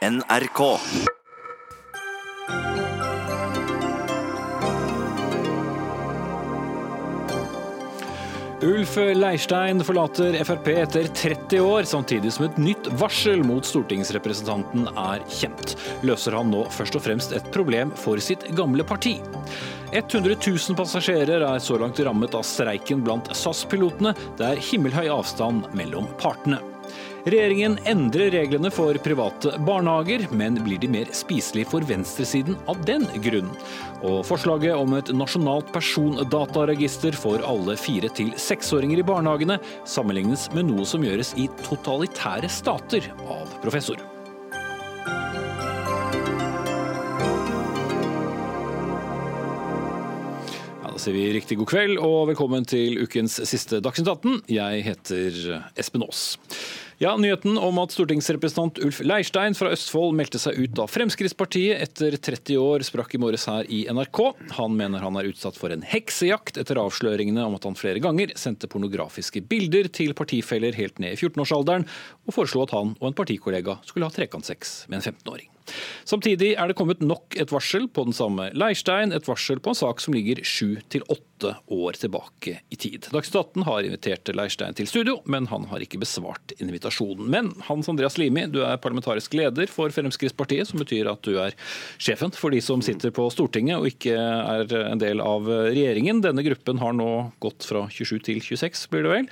NRK. Ulf Leirstein forlater Frp etter 30 år, samtidig som et nytt varsel mot stortingsrepresentanten er kjent. Løser han nå først og fremst et problem for sitt gamle parti? 100 000 passasjerer er så langt rammet av streiken blant SAS-pilotene. Det er himmelhøy avstand mellom partene. Regjeringen endrer reglene for private barnehager, men blir de mer spiselige for venstresiden av den grunn? Og forslaget om et nasjonalt persondataregister for alle fire- til seksåringer i barnehagene sammenlignes med noe som gjøres i totalitære stater av professor. Sier vi riktig god kveld og velkommen til ukens siste Dagsnytt 18. Jeg heter Espen Aas. Ja, Nyheten om at stortingsrepresentant Ulf Leirstein fra Østfold meldte seg ut av Fremskrittspartiet etter 30 år, sprakk i morges her i NRK. Han mener han er utsatt for en heksejakt etter avsløringene om at han flere ganger sendte pornografiske bilder til partifeller helt ned i 14-årsalderen, og foreslo at han og en partikollega skulle ha trekantsex med en 15-åring. Samtidig er det kommet nok et varsel på den samme Leirstein, et varsel på en sak som ligger sju til åtte år tilbake i tid. Dagsnytt 18 har invitert Leirstein til studio, men han har ikke besvart invitasjonen. Men Hans Andreas Limi, du er parlamentarisk leder for Fremskrittspartiet, som betyr at du er sjefen for de som sitter på Stortinget og ikke er en del av regjeringen. Denne gruppen har nå gått fra 27 til 26, blir det vel.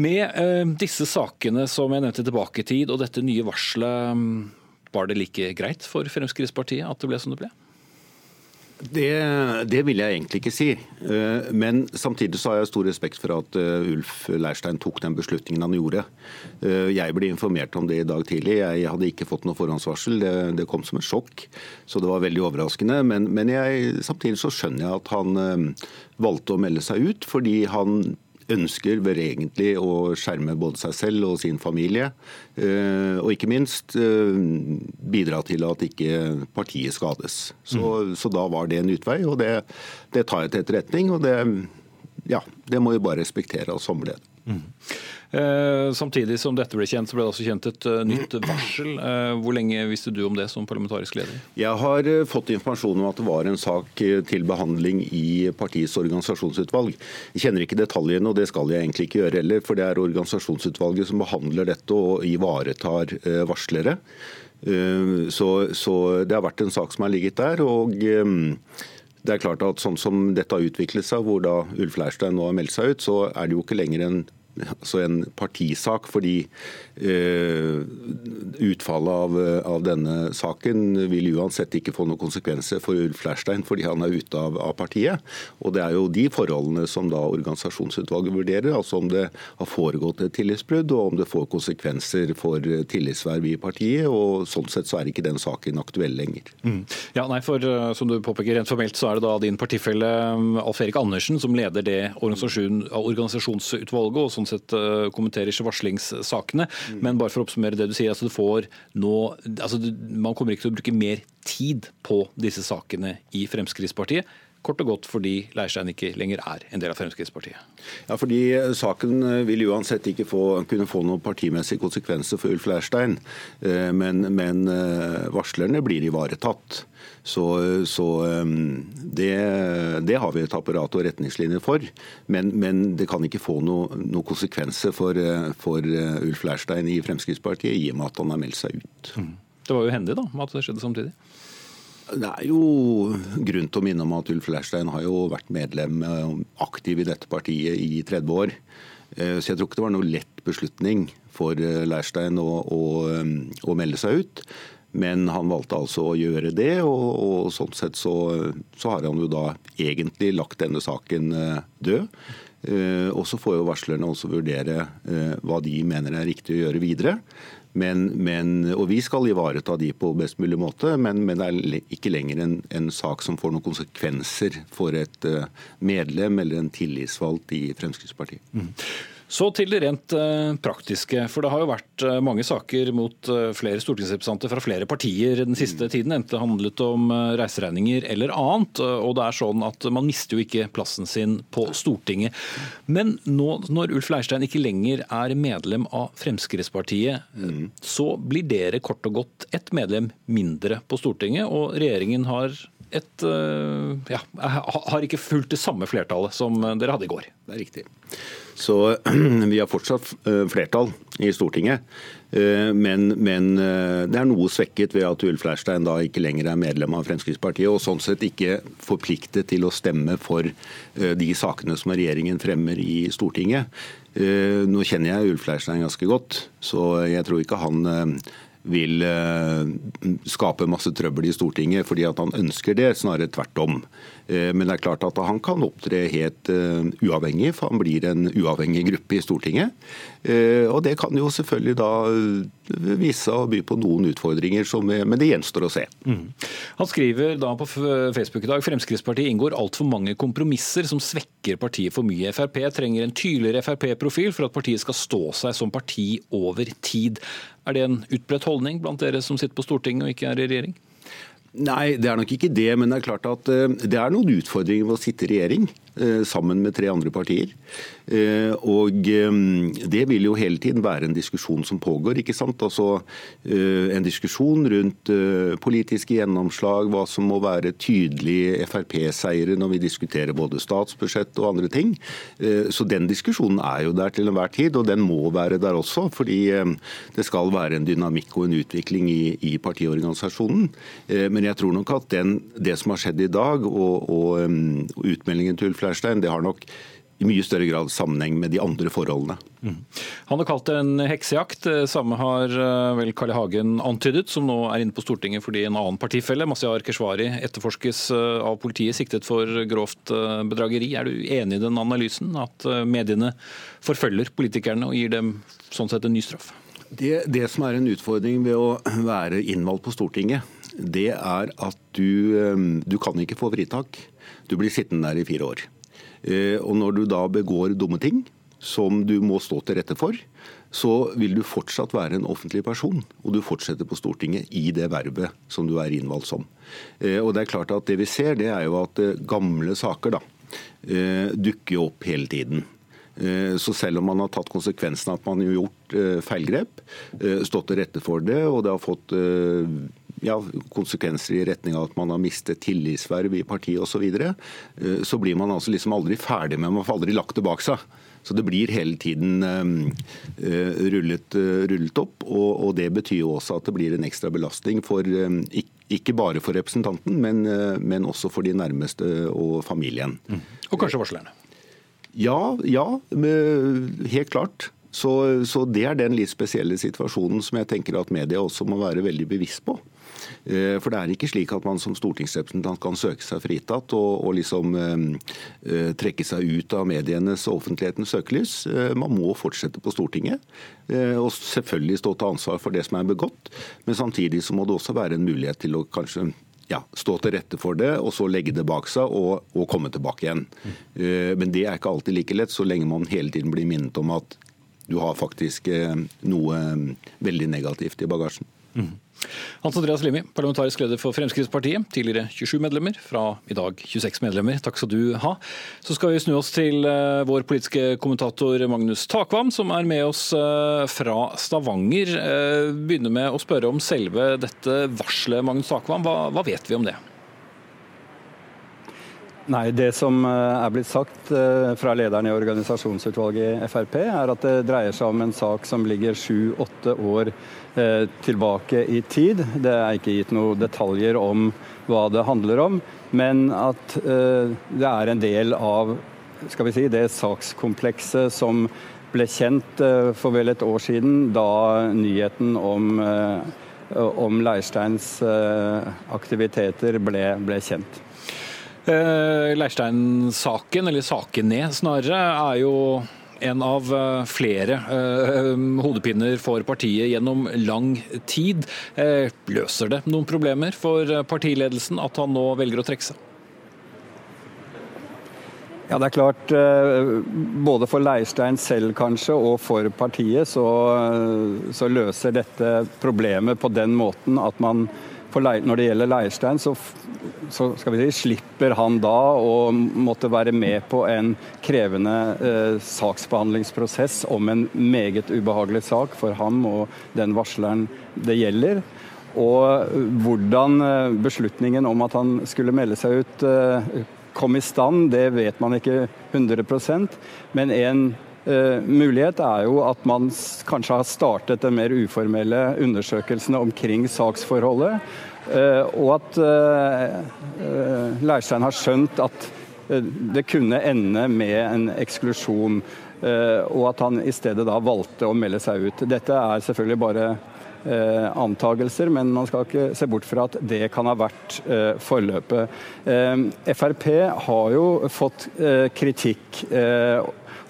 Med eh, disse sakene som jeg nevnte tilbake i tid, og dette nye varselet, var det like greit for Fremskrittspartiet at det ble som det ble? Det, det, vil jeg egentlig ikke si. Eh, men samtidig så har jeg stor respekt for at eh, Ulf Leirstein tok den beslutningen han gjorde. Eh, jeg ble informert om det i dag tidlig. Jeg hadde ikke fått noe forhåndsvarsel. Det, det kom som et sjokk, så det var veldig overraskende. Men, men jeg, samtidig så skjønner jeg at han valgte å melde seg ut, fordi han ønsker vel egentlig å skjerme både seg selv og sin familie. Eh, og ikke minst eh, bidra til at ikke partiet skades. Så, mm. så da var det en utvei, og det, det, tar jeg til etterretning. Og det, ja, det må vi bare respektere og somle det. Mm. Eh, samtidig som dette ble kjent, så ble det også kjent et uh, nytt varsel. Eh, hvor lenge visste du om det som parlamentarisk leder? Jeg har fått informasjon om at det var en sak til behandling i partiets organisasjonsutvalg. Jeg kjenner ikke detaljene, og det skal jeg egentlig ikke gjøre heller. For det er organisasjonsutvalget som behandler dette og ivaretar varslere. Så, så, det har vært en sak som har ligget der. og det er klart at Sånn som dette har utviklet seg, hvor da Ulf Leirstein nå har meldt seg ut, så er det jo ikke lenger en altså en partisak, fordi uh, utfallet av, av, denne saken vil uansett ikke få noen konsekvenser for Ulf Leirstein fordi han er ute av, av, partiet. Og Det er jo de forholdene som da organisasjonsutvalget vurderer, altså om det har foregått et tillitsbrudd og om det får konsekvenser for tillitsverv i partiet. og Sånn sett så er ikke den saken aktuell lenger. Mm. Ja, nei, for uh, som du påpeker, Rent formelt så er det da din partifelle Alf Erik Andersen som leder det organisasjon, organisasjonsutvalget. og sånn sett eh, kommenterer ikke varslingssakene. Mm. Men bare for å oppsummere det du sier, altså, får nå, altså, man kommer ikke til å bruke mer tid på disse sakene i Fremskrittspartiet. Kort og godt fordi Leirstein ikke lenger er en del av Fremskrittspartiet. Ja, fordi Saken vil uansett ikke få, kunne få noen partimessige konsekvenser for Ulf Leirstein. Eh, men, men eh, varslerne blir ivaretatt. Så, så det, det, har vi et apparat og retningslinjer for. Men, men det kan ikke få noen noe konsekvenser for, for, Ulf Leirstein i Fremskrittspartiet, i og med at han har meldt seg ut. Mm. Det var jo hendig da, at det skjedde samtidig? Det er jo grunn til å minne om at Ulf Leirstein har jo vært medlem uh, aktiv i dette partiet i 30 år. Uh, så jeg tror ikke det var noe lett beslutning for Leirstein å, å, å melde seg ut. Men han valgte altså å gjøre det, og, og sånn sett så, så, har han jo da egentlig lagt denne saken eh, død. Eh, og så får jo varslerne også vurdere eh, hva de mener er riktig å gjøre videre. Men, men, og vi skal ivareta de på best mulig måte, men, men det er ikke lenger en, en, sak som får noen konsekvenser for et medlem eller en tillitsvalgt i Fremskrittspartiet. Mm. Så til det rent eh, praktiske. For det har jo vært eh, mange saker mot eh, flere stortingsrepresentanter fra flere partier den siste mm. tiden, enten det handlet om reiseregninger eller annet. Og det er sånn at man mister jo ikke plassen sin på Stortinget. Men nå når Ulf Leirstein ikke lenger er medlem av Fremskrittspartiet, mm. så blir dere kort og godt ett medlem mindre på Stortinget, og regjeringen har et ja, har ikke fulgt det samme flertallet som dere hadde i går. Det er riktig. Så vi har fortsatt eh, flertall i Stortinget. Eh, men, men, eh, det er noe svekket ved at Ulf Leirstein da ikke lenger er medlem av Fremskrittspartiet, og sånn sett ikke forpliktet til å stemme for de sakene som regjeringen fremmer i Stortinget. Nå kjenner jeg Ulf Leirstein ganske godt, så jeg tror ikke han vil skape masse trøbbel i Stortinget fordi at han ønsker det, snarere tvert om. Eh, men det er klart at han kan opptre helt eh, uavhengig, for han blir en uavhengig gruppe i Stortinget. Eh, og det kan jo selvfølgelig da vise seg å by på noen utfordringer, men det gjenstår å se. Mm. Han skriver da på Facebook i dag Fremskrittspartiet inngår altfor mange kompromisser som svekker partiet for mye. Frp trenger en tydeligere Frp-profil for at partiet skal stå seg som parti over tid. Er det en utbredt holdning blant dere som sitter på Stortinget og ikke er i regjering? Nei, det er nok ikke det. Men det er klart at eh, det er noen utfordringer ved å sitte i regjering eh, sammen med tre andre partier. Eh, og det vil jo hele tiden være en diskusjon som pågår. ikke sant? Altså En diskusjon rundt politiske gjennomslag, hva som må være tydelige Frp-seiere når vi diskuterer både statsbudsjett og andre ting. Så den diskusjonen er jo der til enhver tid, og den må være der også. Fordi det skal være en dynamikk og en utvikling i, i partiorganisasjonen. Men jeg tror nok at den, det som har skjedd i dag, og, og, utmeldingen til Ulf Leirstein, det har nok i mye større grad sammenheng med de andre forholdene. Mm. Han har kalt det en heksejakt. Samme har uh, vel Karl. Hagen antydet, som nå er inne på Stortinget fordi en annen partifelle, Masiar Keshvari, etterforskes uh, av politiet siktet for grovt bedrageri. Er du enig i den analysen, at mediene forfølger politikerne og gir dem sånn sett en ny straff? Det, det som er en utfordring ved å være innvalgt på Stortinget, det er at du, du kan ikke få fritak. Du blir sittende der i fire år. Eh, og når du da begår dumme ting, som du må stå til rette for, så vil du fortsatt være en offentlig person. Og du fortsetter på Stortinget i det vervet som du er innvalgt som. Eh, og det er klart at det vi ser, det er jo at eh, gamle saker da, dukker opp hele tiden. Så selv om man har tatt konsekvensen av at man har gjort feilgrep, stått til rette for det, og det har fått ja, konsekvenser i retning av at man har mistet tillitsverv i partiet osv., så, videre, eh, så blir man altså liksom aldri ferdig med Man får aldri lagt det bak seg. Så det blir hele tiden uh, rullet, uh, rullet, opp. Og, og, det betyr jo også at det blir en ekstra belastning for ikke bare for representanten, men, men, også for de nærmeste og familien. Mm. Og kanskje varslerne? Ja, ja, helt klart. Så, så, det er den litt spesielle situasjonen som jeg tenker at media også må være veldig bevisst på. Eh, for det er ikke slik at man som stortingsrepresentant kan søke seg fritatt og, og liksom eh, eh, trekke seg ut av medienes og offentlighetens søkelys. Man må fortsette på Stortinget, og selvfølgelig stå til ansvar for det som er begått. Men samtidig så må det også være en mulighet til å kanskje ja, stå til rette for det, og så legge det bak seg og, og komme tilbake igjen. Mm. Men det er ikke alltid like lett, så lenge man hele tiden blir minnet om at du har faktisk noe veldig negativt i bagasjen. Mm. Hans Andreas Limi, parlamentarisk leder for Fremskrittspartiet. Tidligere 27 medlemmer, fra i dag 26 medlemmer. Takk skal du ha. Så skal vi snu oss til uh, vår politiske kommentator Magnus Takvam, som er med oss uh, fra Stavanger. Uh, begynner med å spørre om selve dette varselet, Magnus Takvam. Hva, hva vet vi om det? Nei, Det som er blitt sagt fra lederen i organisasjonsutvalget i Frp, er at det dreier seg om en sak som ligger sju-åtte år Eh, tilbake i tid. Det er ikke gitt noen detaljer om hva det handler om, men at eh, det er en del av skal vi si, det sakskomplekset som ble kjent eh, for vel et år siden, da nyheten om, om Leirsteins aktiviteter ble, ble kjent. Leirstein-saken, eller sakene snarere, er jo en av eh, flere eh, hodepiner for partiet gjennom lang tid. Eh, løser det noen problemer for partiledelsen at han nå velger å trekke seg? Ja, det er klart. Både for Leirstein selv kanskje, og for partiet, så, så løser dette problemet på den måten at man når det gjelder Leirstein, så, så si, slipper han da å måtte være med på en krevende eh, saksbehandlingsprosess om en meget ubehagelig sak for ham og den varsleren det gjelder. Og hvordan eh, beslutningen om at han skulle melde seg ut eh, kom i stand, det vet man ikke 100% men en Uh, mulighet er jo at man kanskje har startet den mer uformelle undersøkelsene omkring saksforholdet. Uh, og at uh, Leirstein har skjønt at det kunne ende med en eksklusjon. og at han i stedet da valgte å melde seg ut. Dette er selvfølgelig bare antagelser, men man skal ikke se bort fra at det kan ha vært forløpet. Frp har jo fått kritikk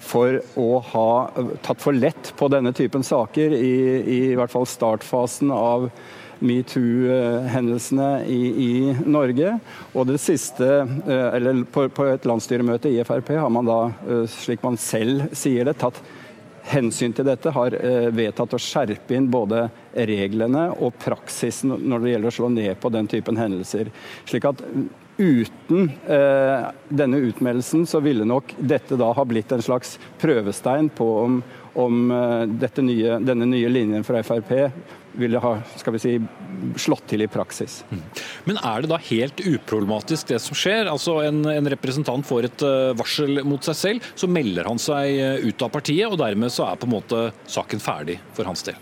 for å ha tatt for lett på denne typen saker i, i, hvert fall startfasen av metoo-hendelsene i, i, Norge. Og det siste, eh, eller på, på, et landsstyremøte i Frp har man da, eh, slik man selv sier det, tatt hensyn til dette, har eh, vedtatt å skjerpe inn både reglene og praksisen når det gjelder å slå ned på den typen hendelser. Slik at uten eh, denne utmeldelsen så ville nok dette da ha blitt en slags prøvestein på om, om eh, nye, denne nye linjen fra Frp ville ha skal vi si, slått til i praksis. Mm. Men er det da helt uproblematisk det som skjer? Altså En, en representant får et uh, varsel mot seg selv, så melder han seg uh, ut av partiet, og dermed så er på en måte saken ferdig for hans del?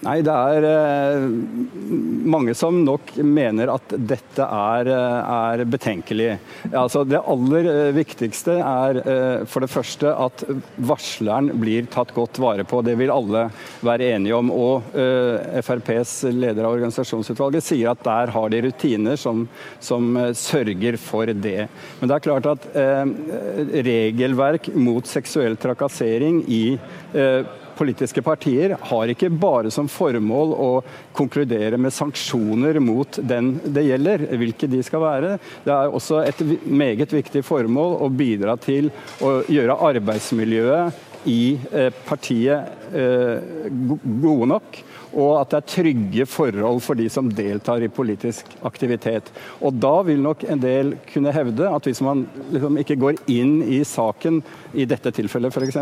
Nei, det er eh, mange som nok mener at dette er, eh, er betenkelig. Altså, det aller eh, viktigste er eh, for det første at varsleren blir tatt godt vare på. Det vil alle være enige om. Og eh, FrPs leder av organisasjonsutvalget sier at der har de rutiner som, som eh, sørger for det. Men det er klart at regelverk mot seksuell trakassering i politiske partier har ikke bare som formål å konkludere med sanksjoner mot den det gjelder, hvilke de skal være. Det er også et meget viktig formål å bidra til å gjøre arbeidsmiljøet i eh, partiet eh, gode nok og at det er trygge forhold for de som deltar i politisk aktivitet. Og Da vil nok en del kunne hevde at hvis man liksom ikke går inn i saken, i dette tilfellet f.eks.,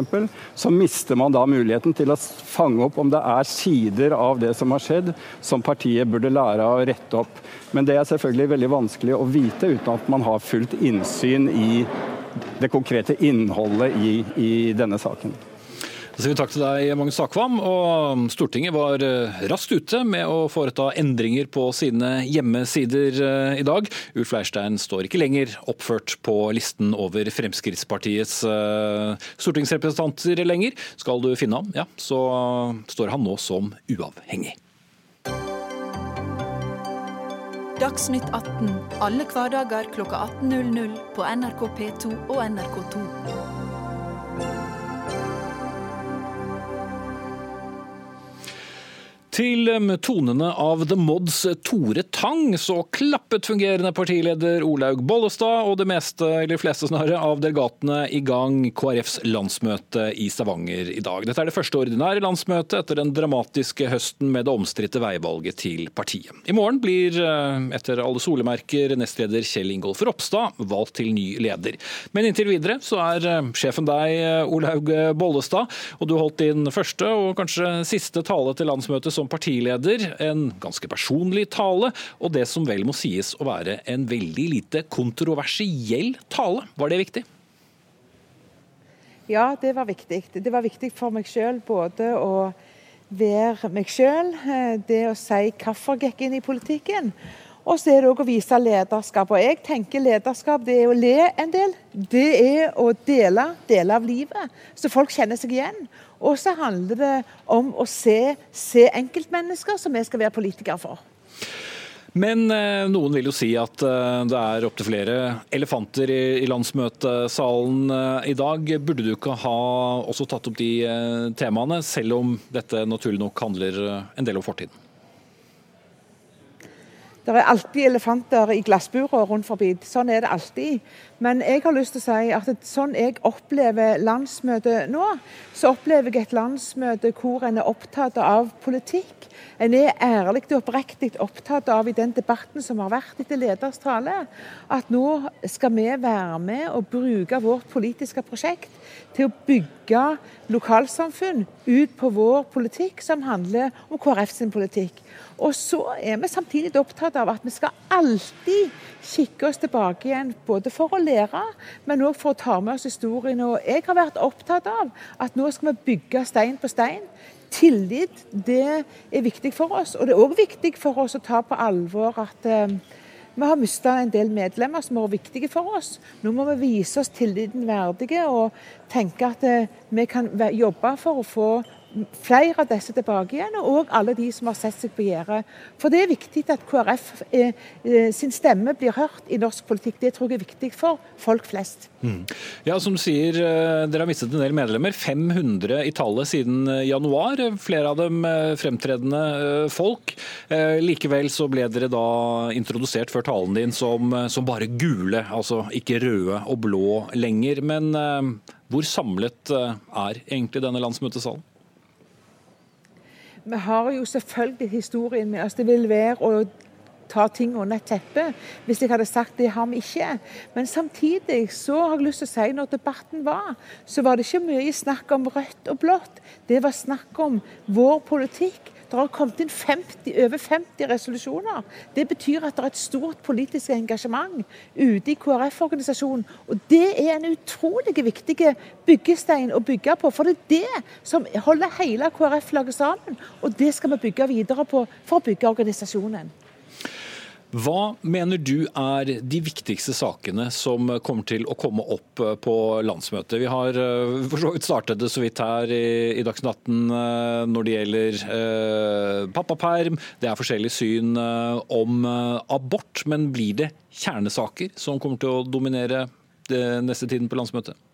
så mister man da muligheten til å fange opp om det er sider av det som har skjedd, som partiet burde lære av å rette opp. Men det er selvfølgelig veldig vanskelig å vite uten at man har fullt innsyn i det konkrete innholdet i, i denne saken. Da sier vi takk til deg, Magnus Takvam. Og Stortinget var eh, raskt ute med å foreta endringer på sine hjemmesider eh, i dag. Ulf Leirstein står ikke lenger oppført på listen over Fremskrittspartiets eh, stortingsrepresentanter lenger. Skal du finne ham, ja, så står han nå som uavhengig. Dagsnytt 18 alle hverdager klokka 18.00 på NRK P2 og NRK2. Til tonene av The Mods Tore Tang så klappet fungerende partileder Olaug Bollestad og det meste, eller fleste snarere, av delegatene i gang KrFs landsmøte i Stavanger i dag. Dette er det første ordinære landsmøtet etter den dramatiske høsten med det omstridte veivalget til partiet. I morgen blir, eh, etter alle solemerker, nestleder Kjell Ingolf Ropstad valgt til ny leder. Men inntil videre så er eh, sjefen deg, eh, Olaug Bollestad, og du holdt din første og kanskje siste tale til landsmøtet som partileder, en ganske personlig tale, og det som vel må sies å være en veldig lite kontroversiell tale. Var det viktig? Ja, det var viktig. Det var viktig for meg sjøl både å være meg sjøl, eh, det å si hvorfor gikk inn i politikken. Og så er det òg å vise lederskap. Og jeg tenker lederskap det er å le en del. Det er å dele deler av livet, så folk kjenner seg igjen. Og så handler det om å se, se enkeltmennesker som vi skal være politikere for. Men eh, noen vil jo si at eh, det er opptil flere elefanter i, landsmøtesalen eh, i dag. Burde du ikke ha også tatt opp de temaene, selv om dette naturlig nok handler en del om fortiden? Det er alltid elefanter i glassburer rundt forbi. Sånn er det alltid. Men jeg har lyst til å si at sånn jeg opplever landsmøtet nå, så opplever jeg et landsmøte hvor en er opptatt av politikk. En er ærlig og oppriktig opptatt av i den debatten som har vært etter leders tale, at nå skal vi være med og bruke vårt politiske prosjekt til å bygge lokalsamfunn ut på vår politikk, som handler om KrF sin politikk. Og så er vi samtidig opptatt av at vi skal alltid kikke oss tilbake igjen, både for å lære, men òg for å ta med oss historien. Og jeg har vært opptatt av at nå skal vi bygge stein på stein. Tillit det er viktig for oss, og det er òg viktig for oss å ta på alvor at eh, vi har mista en del medlemmer som har vært viktige for oss. Nå må vi vise oss tilliten verdige og tenke at eh, vi kan jobbe for å få flere av disse tilbake igjen, og alle de som har sett seg på gjerdet. For det er viktig at KrF eh, eh, sin stemme blir hørt i norsk politikk. Det tror jeg er viktig for folk flest. Mm. Ja, som sier, eh, Dere har mistet en del medlemmer. 500 i tallet siden eh, januar. Flere av dem fremtredende folk. Likevel så ble dere da introdusert før talen din som, som bare gule, altså ikke røde og blå lenger. Men hvor samlet er egentlig denne landsmøtesalen? Vi har jo selvfølgelig historien med oss. Det vil være å ta ting under et teppe hvis jeg hadde sagt det har vi ikke. Men samtidig så har jeg lyst til å si når debatten var, så var det ikke mye snakk om rødt og blått. Det var snakk om vår politikk det har kommet inn 50, over 50 resolusjoner. Det betyr at det er et stort politisk engasjement ute i KrF-organisasjonen. Og Det er en utrolig viktig byggestein å bygge på. For det er det som holder hele KrF-laget sammen. Og det skal vi bygge videre på for å bygge organisasjonen. Hva mener du er de viktigste sakene som kommer til å komme opp eh, på landsmøtet? Vi har eh, for så vidt startet det så vidt her i, i Dagsnytt 18 eh, når det gjelder eh, pappaperm. Det er forskjellig syn om abort, men blir det kjernesaker som kommer til å dominere det neste tiden på landsmøtet?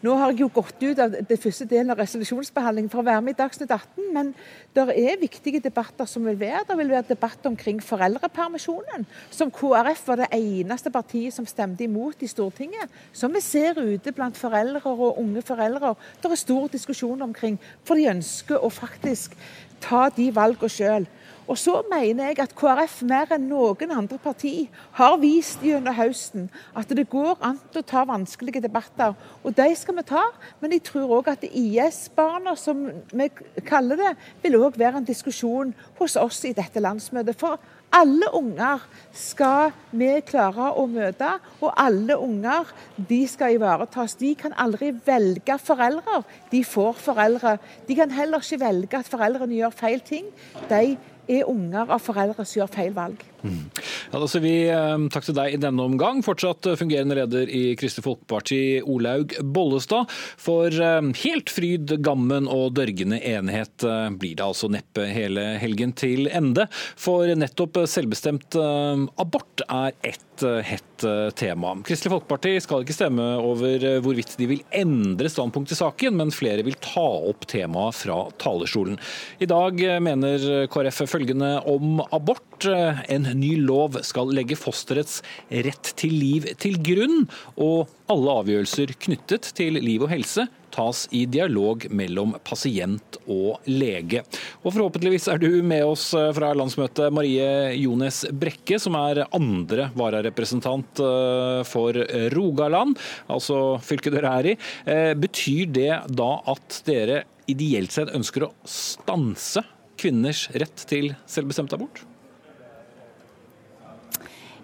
Nå har jeg jo gått ut av det første delen av resolusjonsbehandlingen for å være med i Dagsnytt 18, men det er viktige debatter som vil være. Det vil være debatt omkring foreldrepermisjonen, som KrF var det eneste partiet som stemte imot i Stortinget. Som vi ser ute blant foreldre og unge foreldre. Det er stor diskusjon omkring, for de ønsker å faktisk ta de valgene sjøl. Og så mener jeg at KrF mer enn noen andre parti har vist gjennom høsten at det går an å ta vanskelige debatter. Og de skal vi ta, men jeg tror òg at IS-barna, som vi kaller det, vil òg være en diskusjon hos oss i dette landsmøtet. For alle unger skal vi klare å møte, og alle unger de skal ivaretas. De kan aldri velge foreldre, de får foreldre. De kan heller ikke velge at foreldrene gjør feil ting. De er unger av foreldre som gjør feil valg. Mm. Ja, da sier vi eh, takk til deg i denne omgang. Fortsatt eh, fungerende leder i Kristelig Folkeparti, Olaug Bollestad. For eh, helt fryd, gammen og dørgende enighet blir det altså neppe hele helgen til ende. For nettopp selvbestemt abort er ett hett tema. Kristelig Folkeparti skal ikke stemme over hvorvidt de vil endre standpunkt i saken, men flere vil ta opp temaet fra talerstolen. I dag mener KrF følgende om abort. En ny lov skal legge fosterets rett til liv til grunn, og alle avgjørelser knyttet til liv og helse tas i dialog mellom pasient og lege. Og Forhåpentligvis er du med oss fra landsmøtet, Marie Jones Brekke, som er andre vararepresentant eh, for Rogaland, altså fylket dere er i. Eh, betyr det da at dere ideelt sett ønsker å stanse kvinners rett til selvbestemt abort?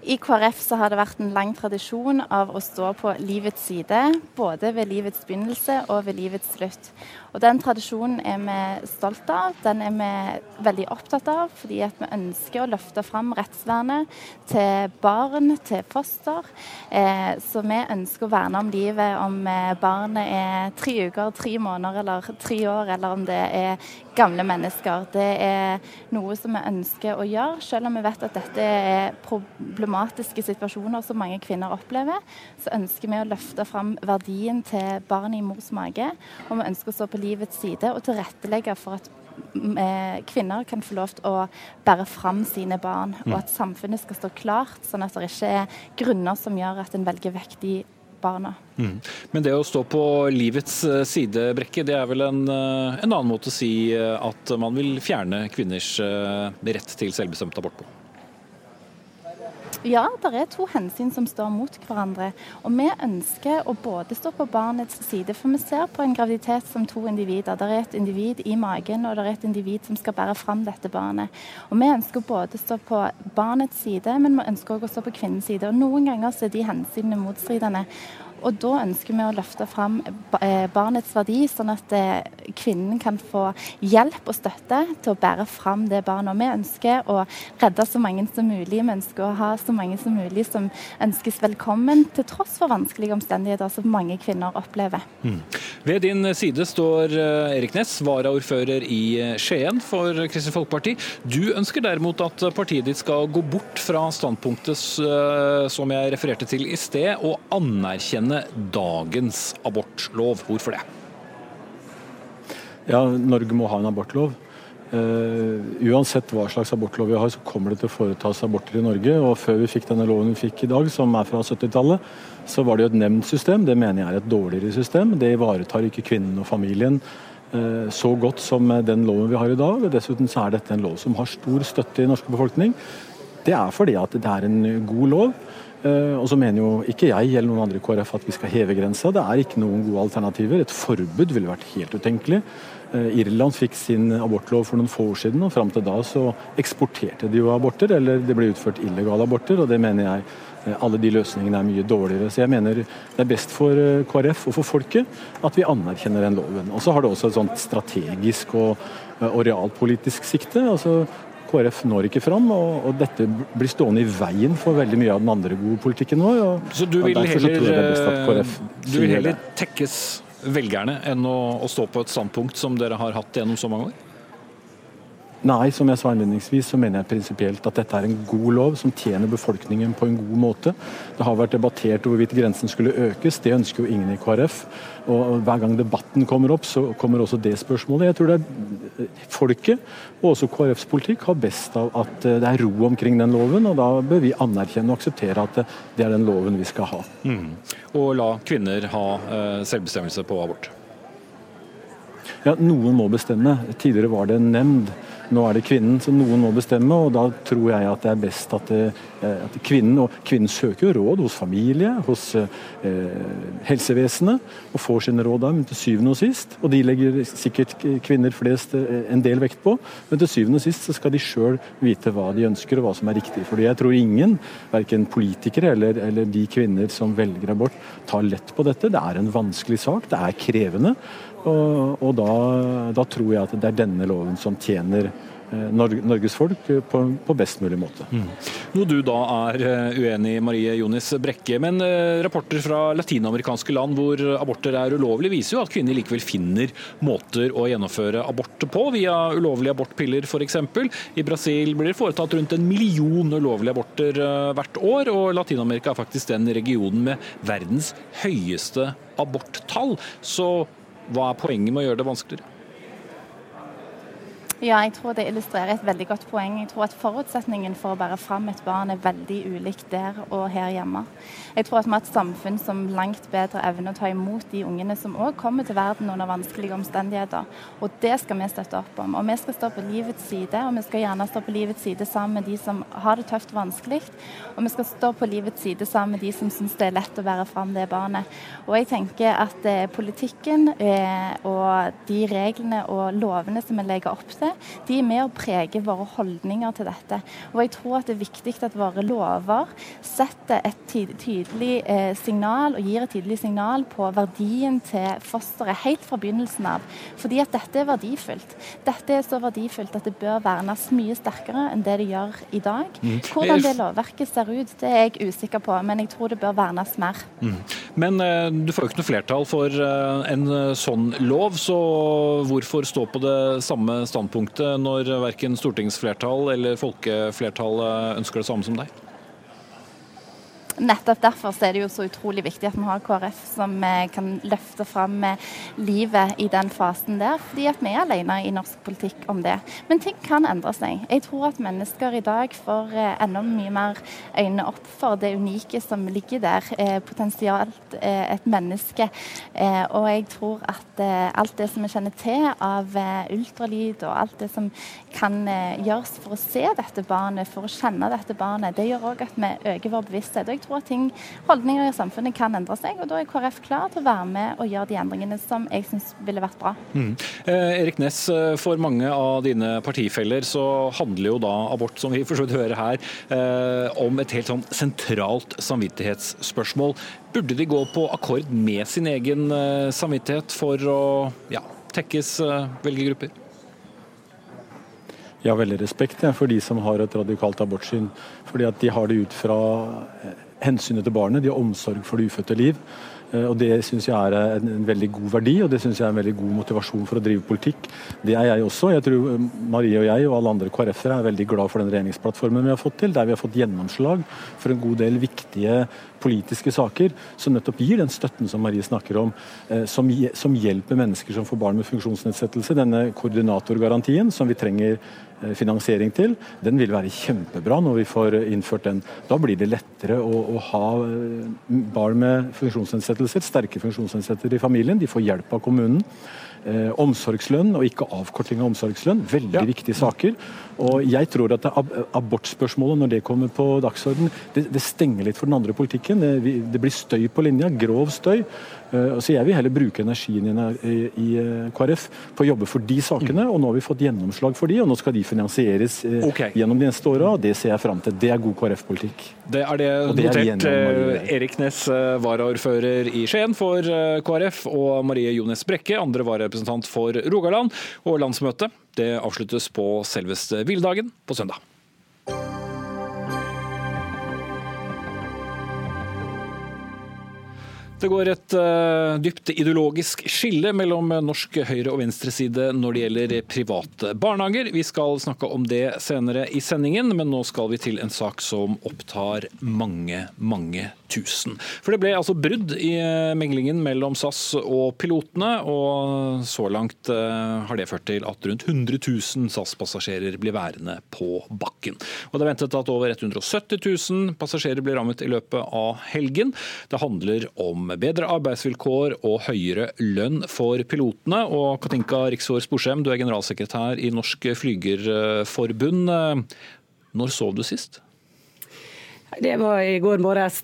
I KrF så har det vært en lang tradisjon av å stå på livets side, både ved livets begynnelse og ved livets slutt. Og Den tradisjonen er vi stolt av, den er vi veldig opptatt av, fordi vi ønsker å løfte fram rettsvernet til barn, til foster. Eh, så vi ønsker å verne om livet om eh, barnet er tre uker, tre måneder eller tre år, eller om det er gamle mennesker. Det er noe som vi ønsker å gjøre, selv om vi vet at dette er problematiske situasjoner som mange kvinner opplever. Så ønsker vi å løfte fram verdien til barnet i mors mage, og vi ønsker å stå på livets side og tilrettelegge for at eh, kvinner kan få lov til å bære fram sine barn, og mm. at samfunnet skal stå klart, sånn at det ikke er grunner som gjør at en velger vekk de barna. Mm. Men det å stå på livets eh, side, Brekke, det er vel en, en annen måte å si at man vil fjerne kvinners rett til selvbestemt abort på? Ja, det er to hensyn som står mot hverandre. Og vi ønsker å både stå på barnets side, for vi ser på en graviditet som to individer. Det er et individ i magen, og det er et individ som skal bære fram dette barnet. Og vi ønsker både å stå på barnets side, men vi ønsker også å stå på kvinnens side. Og noen ganger er de hensynene motstridende. Og da ønsker vi å løfte fram eh, barnets verdi, sånn at eh, kvinnen kan få hjelp og støtte til å bære fram det barna. Vi ønsker å redde så mange som mulig. Vi ønsker å ha så mange som mulig som ønskes velkommen, til tross for vanskelige omstendigheter som mange kvinner opplever. Mm. Ved din side står eh, Erik Næss, varaordfører i Skien for Kristelig Folkeparti. Du ønsker derimot at partiet ditt skal gå bort fra standpunktet som jeg refererte til i sted, og anerkjenne godkjenne dagens abortlov. Hvorfor det? Ja, Norge må ha en abortlov. Uh, uansett hva slags abortlov vi har, så kommer det til å foretas aborter i Norge. og Før vi fikk denne loven vi fikk i dag, som er fra 70-tallet, så var det jo et nemndsystem. Det mener jeg er et dårligere system. Det ivaretar ikke kvinnen og familien uh, så godt som den loven vi har i dag. og Dessuten så er dette en lov som har stor støtte i norsk befolkning. Det er fordi at det er en god lov. Eh, og så mener jo ikke jeg eller noen andre i KrF at vi skal heve grensa. Det er ikke noen gode alternativer. Et forbud ville vært helt utenkelig. Eh, Irland fikk sin abortlov for noen få år siden, og fram til da så eksporterte de jo aborter, eller det ble utført illegale aborter, og det mener jeg eh, alle de løsningene er mye dårligere. Så jeg mener det er best for KrF og for folket at vi anerkjenner den loven. Og så har det også et sånt strategisk og, og realpolitisk sikte. altså KrF når ikke fram, og, og, dette blir stående i veien for veldig mye av den andre gode politikken vår. Og, så du vil heller, du vil heller tekkes velgerne enn å, å stå på et standpunkt som dere har hatt gjennom så mange år? Nei, som jeg sa innledningsvis, så mener jeg prinsipielt at dette er en god lov som tjener befolkningen på en god måte. Det har vært debattert hvorvidt grensen skulle økes. Det ønsker jo ingen i KrF. Og Hver gang debatten kommer opp, så kommer også det spørsmålet. Jeg tror det er folket, og også KrFs politikk, har best av at det er ro omkring den loven. og Da bør vi anerkjenne og akseptere at det er den loven vi skal ha. Mm. Og la kvinner ha eh, selvbestemmelse på abort? Ja, Noen må bestemme. Tidligere var det en nemnd. Nå er det kvinnen, så noen må bestemme. og Da tror jeg at det er best at, det, eh, at kvinnen og kvinnen søker råd hos familie, hos eh, helsevesenet, og får sine råd der, men til syvende og sist. Og de legger sikkert kvinner flest eh, en del vekt på, men til syvende og sist så skal de sjøl vite hva de ønsker og hva som er riktig. Fordi jeg tror ingen, verken politikere eller, eller de kvinner som velger abort, tar lett på dette. Det er en vanskelig sak, det er krevende. Og, og da, da, tror jeg at det er denne loven som tjener eh, Norges folk på, på, best mulig måte. Mm. Noe du da er eh, uenig i, Marie Jonis Brekke. Men eh, rapporter fra latinamerikanske land hvor aborter er ulovlig, viser jo at kvinner likevel finner måter å gjennomføre abort på, via ulovlige abortpiller f.eks. I Brasil blir det foretatt rundt en million ulovlige aborter hvert år, og Latin-Amerika er faktisk den regionen med verdens høyeste aborttall. Så hva er poenget med å gjøre det vanskeligere? Ja, jeg tror det illustrerer et veldig godt poeng. Jeg tror at forutsetningen for å bære fram et barn er veldig ulikt der og her hjemme. Jeg tror at vi har et samfunn som langt bedre evner å ta imot de ungene som òg kommer til verden under vanskelige omstendigheter. Og det skal vi støtte opp om. Og vi skal stå på livets side, og vi skal gjerne stå på livets side sammen med de som har det tøft og vanskelig. Og vi skal stå på livets side sammen med de som syns det er lett å bære fram det barnet. Og jeg tenker at eh, politikken eh, og de reglene og lovene som vi legger opp til, dette, de er med å prege våre holdninger til dette. Og jeg tror at det er viktig at våre lover setter et tydelig eh, signal, og gir et tydelig signal på verdien til fosteret helt fra begynnelsen av. Fordi at dette er verdifullt. Dette er så verdifullt at det bør vernes mye sterkere enn det det gjør i dag. Mm. Hvordan det lovverket ser ut, det er jeg usikker på, men jeg tror det bør vernes mer. Mm. Men eh, du får jo ikke noe flertall for eh, en eh, sånn lov, så hvorfor stå på det samme standpunktet? Standpunktet når verken stortingsflertall eller folkeflertallet ønsker det samme som deg? Nettopp derfor er det jo så utrolig viktig at vi har KrF som eh, kan løfte fram eh, livet i den fasen der, fordi at vi er alene i norsk politikk om det. Men ting kan endre seg. Jeg tror at mennesker i dag får enda mye mer øyne opp for det unike som ligger der, potensialt et menneske. Og jeg tror at alt det som vi kjenner til av ultralyd og alt det som kan gjøres for å se dette barnet, for å kjenne dette barnet, det gjør òg at vi øker vår bevissthet. Og jeg tror at ting, holdninger i samfunnet kan endre seg, og da er KrF klar til å være med og gjøre de endringene som jeg syns ville vært bra. Mm. Eh, Erik Ness, eh, for mange av dine partifeller så handler jo da abort, som vi for så vidt hører her, eh, om et helt sånn sentralt samvittighetsspørsmål. Burde de gå på akkord med sin egen eh, samvittighet for å ja, tekkes eh, velgergrupper? Jeg har veldig respekt for de som har et radikalt abortsyn. Fordi at de har det ut fra eh, hensynet til barnet, de har omsorg for det ufødte liv. Eh, og Det syns jeg er en, veldig god verdi, og det synes jeg er en veldig god motivasjon for å drive politikk. Det er jeg også. Jeg tror eh, Marie og jeg og alle andre KrF-ere er veldig glad for den regjeringsplattformen vi har fått til, der vi har fått gjennomslag for en god del viktige politiske saker som nettopp gir den støtten som Marie snakker om, som, som hjelper mennesker som får barn med funksjonsnedsettelse. Denne koordinatorgarantien som vi trenger Eh, finansiering til, den vil være kjempebra når vi får innført den. Da blir det lettere å, å ha eh, barn med funksjonsnedsettelser, sterke funksjonsnedsettelser i familien. De får hjelp av kommunen. Eh, omsorgslønn og ikke avkorting av omsorgslønn. Veldig ja. viktige saker. Og jeg tror at ab abortspørsmålet, når det kommer på dagsorden, det, det, stenger litt for den andre politikken. Det, det blir støy på linja, grov støy. Eh, så jeg vil heller bruke energien i, eh, KrF på å jobbe for de sakene. Mm. Og nå har vi fått gjennomslag for de, og nå skal de finansieres eh, okay. gjennom de neste åra. Det ser jeg fram til. Det er god KrF-politikk. Det er det, det notert. Er Erik Næss, varaordfører i Skien for KrF, og Marie Jones Brekke, andre vararepresentant for Rogaland. Og landsmøtet det avsluttes på selveste hviledagen på søndag. Det går et uh, dypt ideologisk skille mellom norsk høyre- og venstreside når det gjelder private barnehager. Vi skal snakke om det senere i sendingen, men nå skal vi til en sak som opptar mange, mange tusen. For det ble altså brudd i eh, meglingen mellom SAS og pilotene, og så langt uh, har det ført til at rundt 100 000 SAS-passasjerer blir værende på bakken. Og Det er ventet at over 170 000 passasjerer blir rammet i løpet av helgen. Det handler om bedre arbeidsvilkår og høyere lønn for pilotene. Og Katinka Riksår Sporsem, du er generalsekretær i Norsk Flygerforbund. Når sov du sist? Det var i går morges.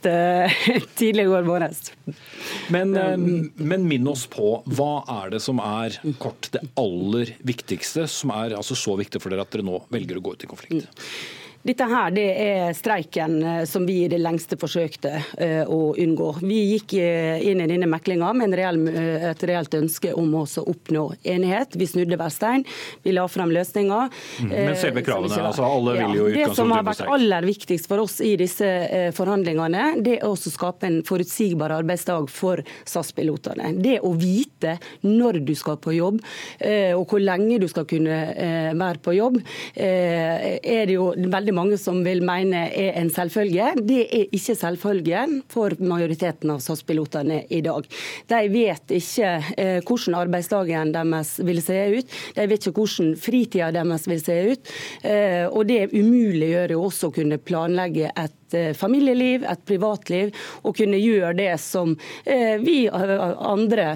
Tidlig i går morges. Men, um, men, minn oss på, hva er det som er kort det aller viktigste, som er altså så viktig for dere at dere nå velger å gå ut i konflikt? Dette her det er streiken eh, som vi i det lengste forsøkte uh, å unngå. Vi gikk uh, inn i denne meklinga med reell, et reelt ønske om å oppnå enighet. Vi snudde hver stein, vi la frem løsninger. Mm. Men selve kravene, altså alle vil jo ja, Det som har vært aller viktigst for oss i disse forhandlingene, det er å skape en forutsigbar arbeidsdag for SAS-pilotene. Det å vite når du skal på jobb, og hvor lenge du skal kunne være på jobb, er det jo veldig veldig mange som vil mene er en selvfølge. Det er ikke selvfølgen for majoriteten av SAS-pilotene i dag. De vet ikke eh, hvordan arbeidsdagen deres vil se ut. De vet ikke hvordan fritida deres vil se ut. Eh, og det umuliggjør jo også å kunne planlegge et Eh, familieliv, et privatliv, og kunne gjøre det som eh, vi eh, andre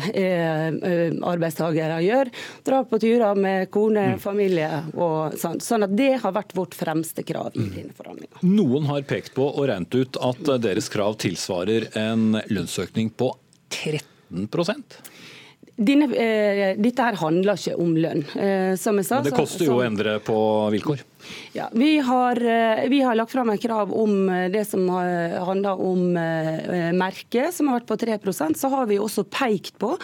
arbeidstakere gjør. Dra på turer med kone, mm. familie og sånn. Sånn at det har vært vårt fremste krav i mm. denne forhandlinga. Noen har pekt på og regnet ut at deres krav tilsvarer en lønnsøkning på 13 denne, eh, dette her handler ikke om lønn. Eh, som jeg sa, Men det koster jo å endre på vilkår? Ja, vi har, eh, vi har, lagt fram et krav om eh, det som handler om eh, merket, som har vært på 3% Så har vi også pekt på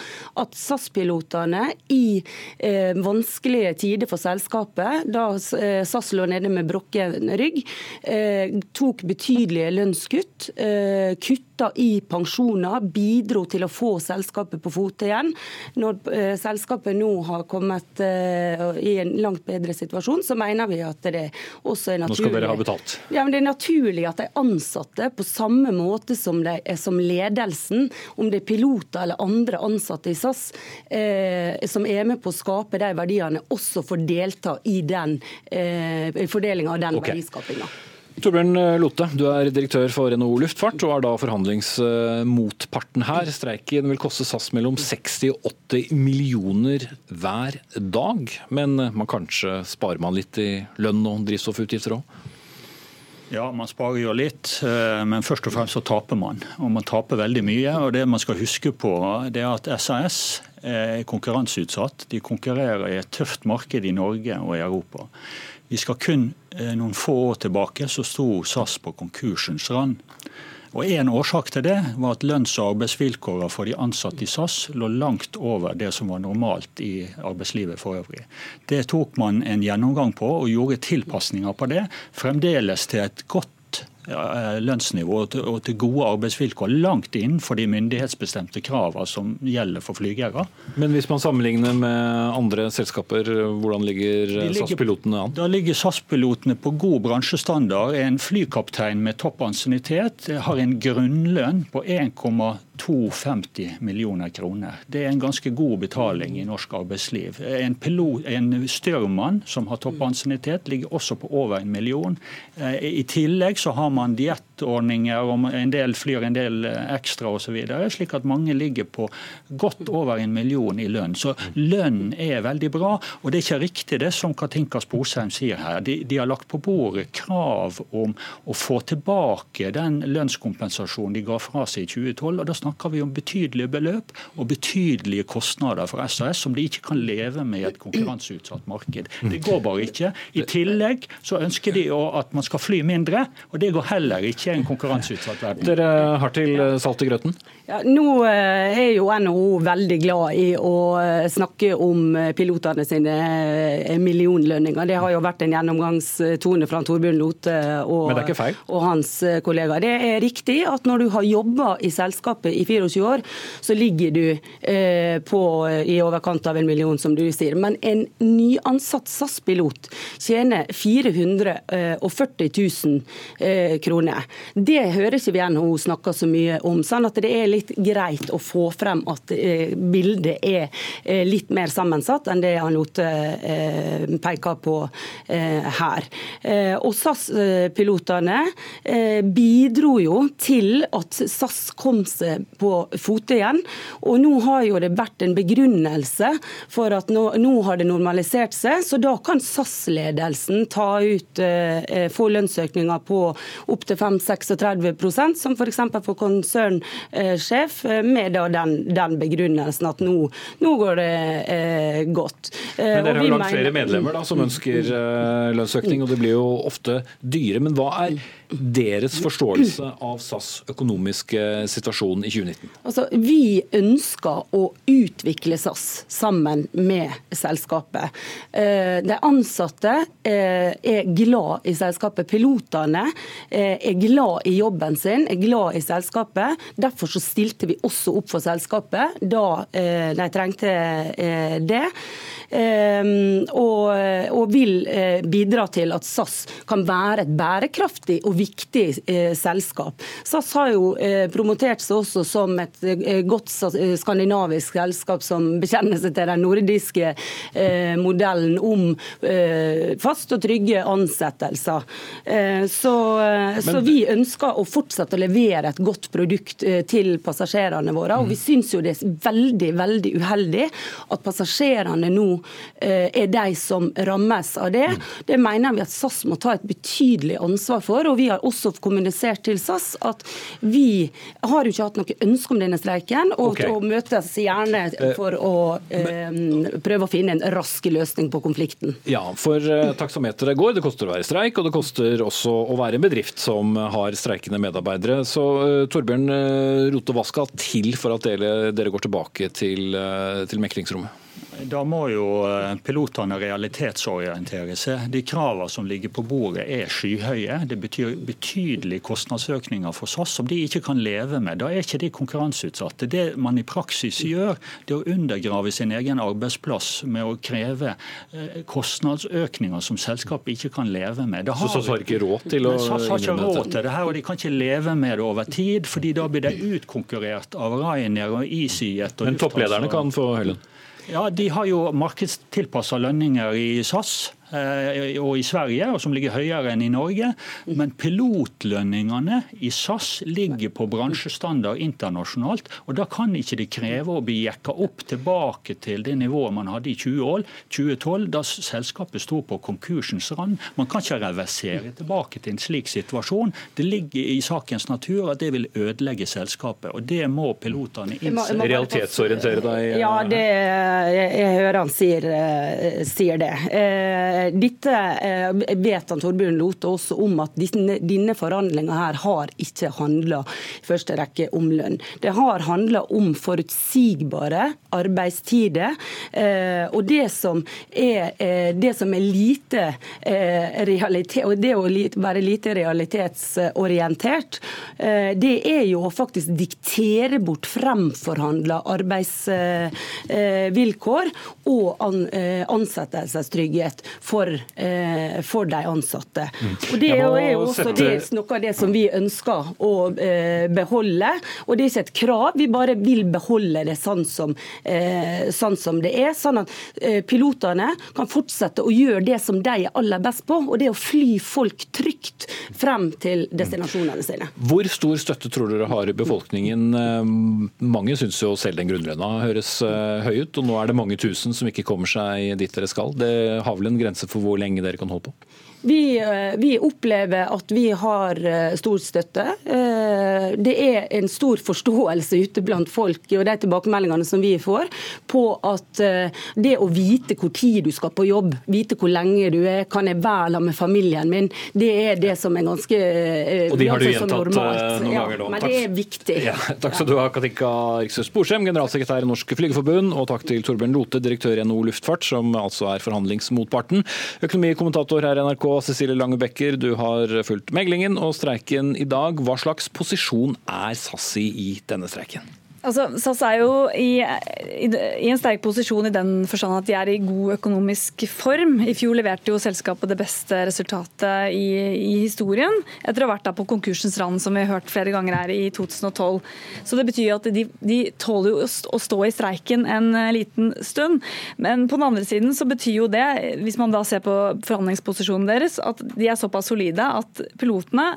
at SAS-pilotene i eh, vanskelige tider for selskapet, da SAS lå nede med brokken rygg, eh, tok betydelige lønnskutt, eh, kutta i pensjoner, bidro til å få selskapet på fote igjen. Når selskapet nå har kommet i en langt bedre situasjon, så mener vi at det også er naturlig Nå skal dere ha betalt? Ja, men Det er naturlig at de ansatte, på samme måte som, de, som ledelsen, om det er piloter eller andre ansatte i SAS, eh, som er med på å skape de verdiene, også får delta i den eh, fordelinga av den okay. verdiskapinga. Torbjørn Lote, du er direktør for NHO Luftfart og er da forhandlingsmotparten her. Streiken vil koste SAS mellom 60 og 80 millioner hver dag. Men man kanskje sparer man litt i lønn og drivstoffutgifter òg? Ja, man sparer jo litt, eh, men først og fremst så taper man. Og man taper veldig mye. og Det man skal huske på, det er at SAS er konkurranseutsatt. De konkurrerer i et tøft marked i Norge og i Europa. Vi skal kun eh, noen få år tilbake så sto SAS på konkursens rand. Og En årsak til det var at lønns- og arbeidsvilkårene for de ansatte i SAS lå langt over det som var normalt i arbeidslivet for øvrig. Det tok man en gjennomgang på og gjorde tilpasninger på det, fremdeles til et godt lønnsnivå og til gode arbeidsvilkår langt innenfor de myndighetsbestemte kravene som gjelder for flygere. Men hvis man sammenligner med andre selskaper, hvordan ligger, SAS-pilotene an? Da ligger SAS-pilotene på god bransjestandard. En flykaptein med toppansiennitet har en grunnlønn på 1,2 250 millioner kroner. Det er en ganske god betaling i norsk arbeidsliv. En, pilot, en styrmann som har toppansiennitet, ligger også på over en million. Eh, I tillegg så har man diettordninger, og en del flyr en del ekstra osv. Slik at mange ligger på godt over en million i lønn. Så lønn er veldig bra. Og det er ikke riktig det som Katinka Sposheim sier her. De, de har lagt på bordet krav om å få tilbake den lønnskompensasjonen de ga fra seg i 2012. og da snakker vi om betydelige beløp og betydelige kostnader for SAS som de ikke kan leve med i et konkurranseutsatt marked. Det går bare ikke. I tillegg så ønsker de at man skal fly mindre, og det går heller ikke i en konkurranseutsatt verden. Dere har til salt i grøten? Ja, nå eh, er jo NHO veldig glad i å eh, snakke om eh, pilotene sine millionlønninger. Det har jo vært en gjennomgangstone fra Torbjørn Lote og, og hans kollegaer. Det er riktig at når du har jobba i selskapet i 24 år, så ligger du på i overkant av en million, som du sier. Men en nyansatt SAS-pilot tjener 440 000 kroner. Det hører ikke vi NHO snakke så mye om. sånn at det er litt greit å få frem at eh, bildet er eh, litt mer sammensatt enn det han lot eh, peker på her. Og SAS-pilotene bidro jo til at SAS kom seg på fote igjen. Og nå har jo det vært en begrunnelse for at nå, nå har det normalisert seg, så da kan SAS-ledelsen ta ut få lønnsøkninger på opptil 5-36 som f.eks. for, for konsernsjef sjef eh, med den, den, begrunnelsen at nå, nå går det eh, godt. Eh, men Dere har jo langt flere medlemmer da, som ønsker eh, lønnsøkning, og det blir jo ofte dyre. Men hva er deres forståelse av SAS økonomiske situasjon i 2019? Altså, vi ønsker å utvikle SAS sammen med selskapet. Eh, de ansatte eh, er glad i selskapet. Pilotene er glad i jobben sin, er glad i selskapet. Derfor så stilte vi også opp for selskapet da eh, de trengte eh, det. Ehm, og, og, vil eh, bidra til at SAS kan være et bærekraftig og viktig eh, selskap. SAS har jo eh, promotert seg også som et godt skandinavisk selskap som bekjenner seg til den nordiske modellen om fast og trygge ansettelser. Så, så vi ønsker å fortsette å levere et godt produkt til passasjerene våre. Og vi syns jo det er veldig, veldig uheldig at passasjerene nå er de som rammes av det. Det mener vi at SAS må ta et betydelig ansvar for. og Vi har også kommunisert til SAS at vi har jo ikke hatt noe ønske om denne streiken, og, okay. og møtes gjerne eh, for å eh, prøve å finne en rask løsning på konflikten. Ja, for eh, taksameteret går. Det koster å være i streik, og det koster også å være en bedrift som har streikende medarbeidere. Så Torbjørn Rote, hva skal til for at dere, dere går tilbake til, til meklingsrommet? Da må jo eh, pilotene realitetsorientere seg. De kravene som ligger på bordet er skyhøye. Det betyr betydelige kostnadsøkninger for SAS som de ikke kan leve med. Da er ikke de konkurranseutsatte. Det man i praksis gjør, det er å undergrave sin egen arbeidsplass med å kreve eh, kostnadsøkninger som selskapet ikke kan leve med. Har, så SAS har ikke råd til å SAS har ikke råd til det her, og de kan ikke leve med det over tid, fordi da blir de utkonkurrert av Ryanair og EasyJet. Men topplederne kan få Høylund? Ja, De har jo markedstilpassa lønninger i SAS. Eh, og i Sverige, og som ligger høyere enn i Norge. Men pilotlønningene i SAS ligger på bransjestandard internasjonalt. og Da kan ikke de kreve å bli jekka opp tilbake til det nivået man hadde i 2012, da selskapet sto på konkursens rand. Man kan ikke reversere tilbake til en slik situasjon. Det ligger i sakens natur at det vil ødelegge selskapet. og Det må pilotene innse. Realitetsorientere deg? Ja, det, jeg, jeg hører han sier, eh, sier det. Eh, dette eh, vet han Torbjørn Lote også om at dine, dine forhandlinger her har ikke handla i første rekke om lønn. Det har handla om forutsigbare arbeidstider. Eh, og det som er, det som er lite realitet, og det å være lite realitetsorientert, det er jo å faktisk diktere bort fremforhandla arbeidsvilkår og ansettelsestrygghet for, eh, for de ansatte. Mm. Og Det er jo også sette... det, noe av det som vi ønsker å eh, beholde. Og Det er ikke et krav, vi bare vil beholde det sånn som, eh, sånn som det er. Sånn at pilotene kan fortsette å gjøre det som de er aller best på, og det er å fly folk trygt frem til destinasjonene sine. Hvor stor støtte tror dere har i befolkningen? Mange syns jo selv den grunnlønna høres høy ut, og nå er det mange tusen som ikke kommer seg dit dere skal. Det har vel en grense grense for hvor lenge dere kan holde på? Vi, eh, vi, opplever at vi har eh, stor støtte. Eh, det er en stor forståelse ute blant folk og de tilbakemeldingene som vi får, på at det å vite hvor tid du skal på jobb, vite hvor lenge du er, kan jeg være med familien min, det er det som er ganske Og de har du gjentatt noen ganger nå. Men det er viktig. Ja, takk skal du ha, Katinka Riksøs Sporsem, generalsekretær i Norsk Flygerforbund, og takk til Torbjørn Lote, direktør i NHO Luftfart, som altså er forhandlingsmotparten. Økonomikommentator her i NRK Cecilie Lange Becker, du har fulgt meglingen og streiken i dag. Hva slags posisjon er SAS i denne streiken? Altså, SAS er jo i, i, i, en sterk posisjon i den forstand at de er i god økonomisk form. I fjor leverte jo selskapet det beste resultatet i, i historien, etter å ha vært på konkursens rand, som vi har hørt flere ganger her i 2012. Så det betyr at de, de tåler jo å stå i streiken en liten stund. Men på den andre siden så betyr jo det, hvis man da ser på forhandlingsposisjonen deres, at de er såpass solide at pilotene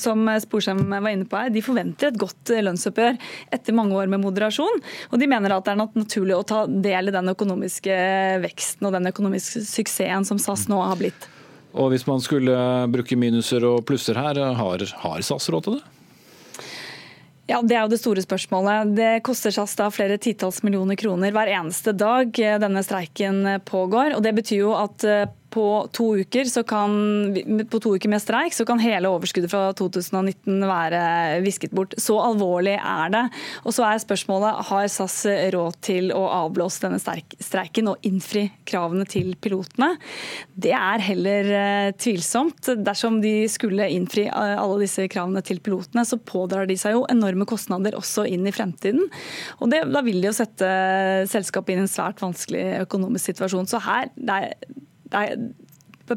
som Sporsem var inne på her, de forventer et godt lønnsoppgjør etter mange år med moderasjon. Og de mener at det er naturlig å ta del i den økonomiske veksten og den økonomiske suksessen som SAS nå har blitt. Og Hvis man skulle bruke minuser og plusser her, har, har SAS råd til det? Ja, Det er jo det store spørsmålet. Det koster SAS da flere titalls millioner kroner hver eneste dag denne streiken pågår. og Det betyr jo at på to uker, kan, på to uker med streik så kan hele overskuddet fra 2019 være visket bort. Så alvorlig er det. Og så er spørsmålet har SAS råd til å avblåse denne streiken og innfri kravene til pilotene. Det er heller eh, tvilsomt. Dersom de skulle innfri eh, alle disse kravene til pilotene, så pådrar de seg jo enorme kostnader også inn i fremtiden. Og det, Da vil de jo sette selskapet inn i en svært vanskelig økonomisk situasjon. Så her, det er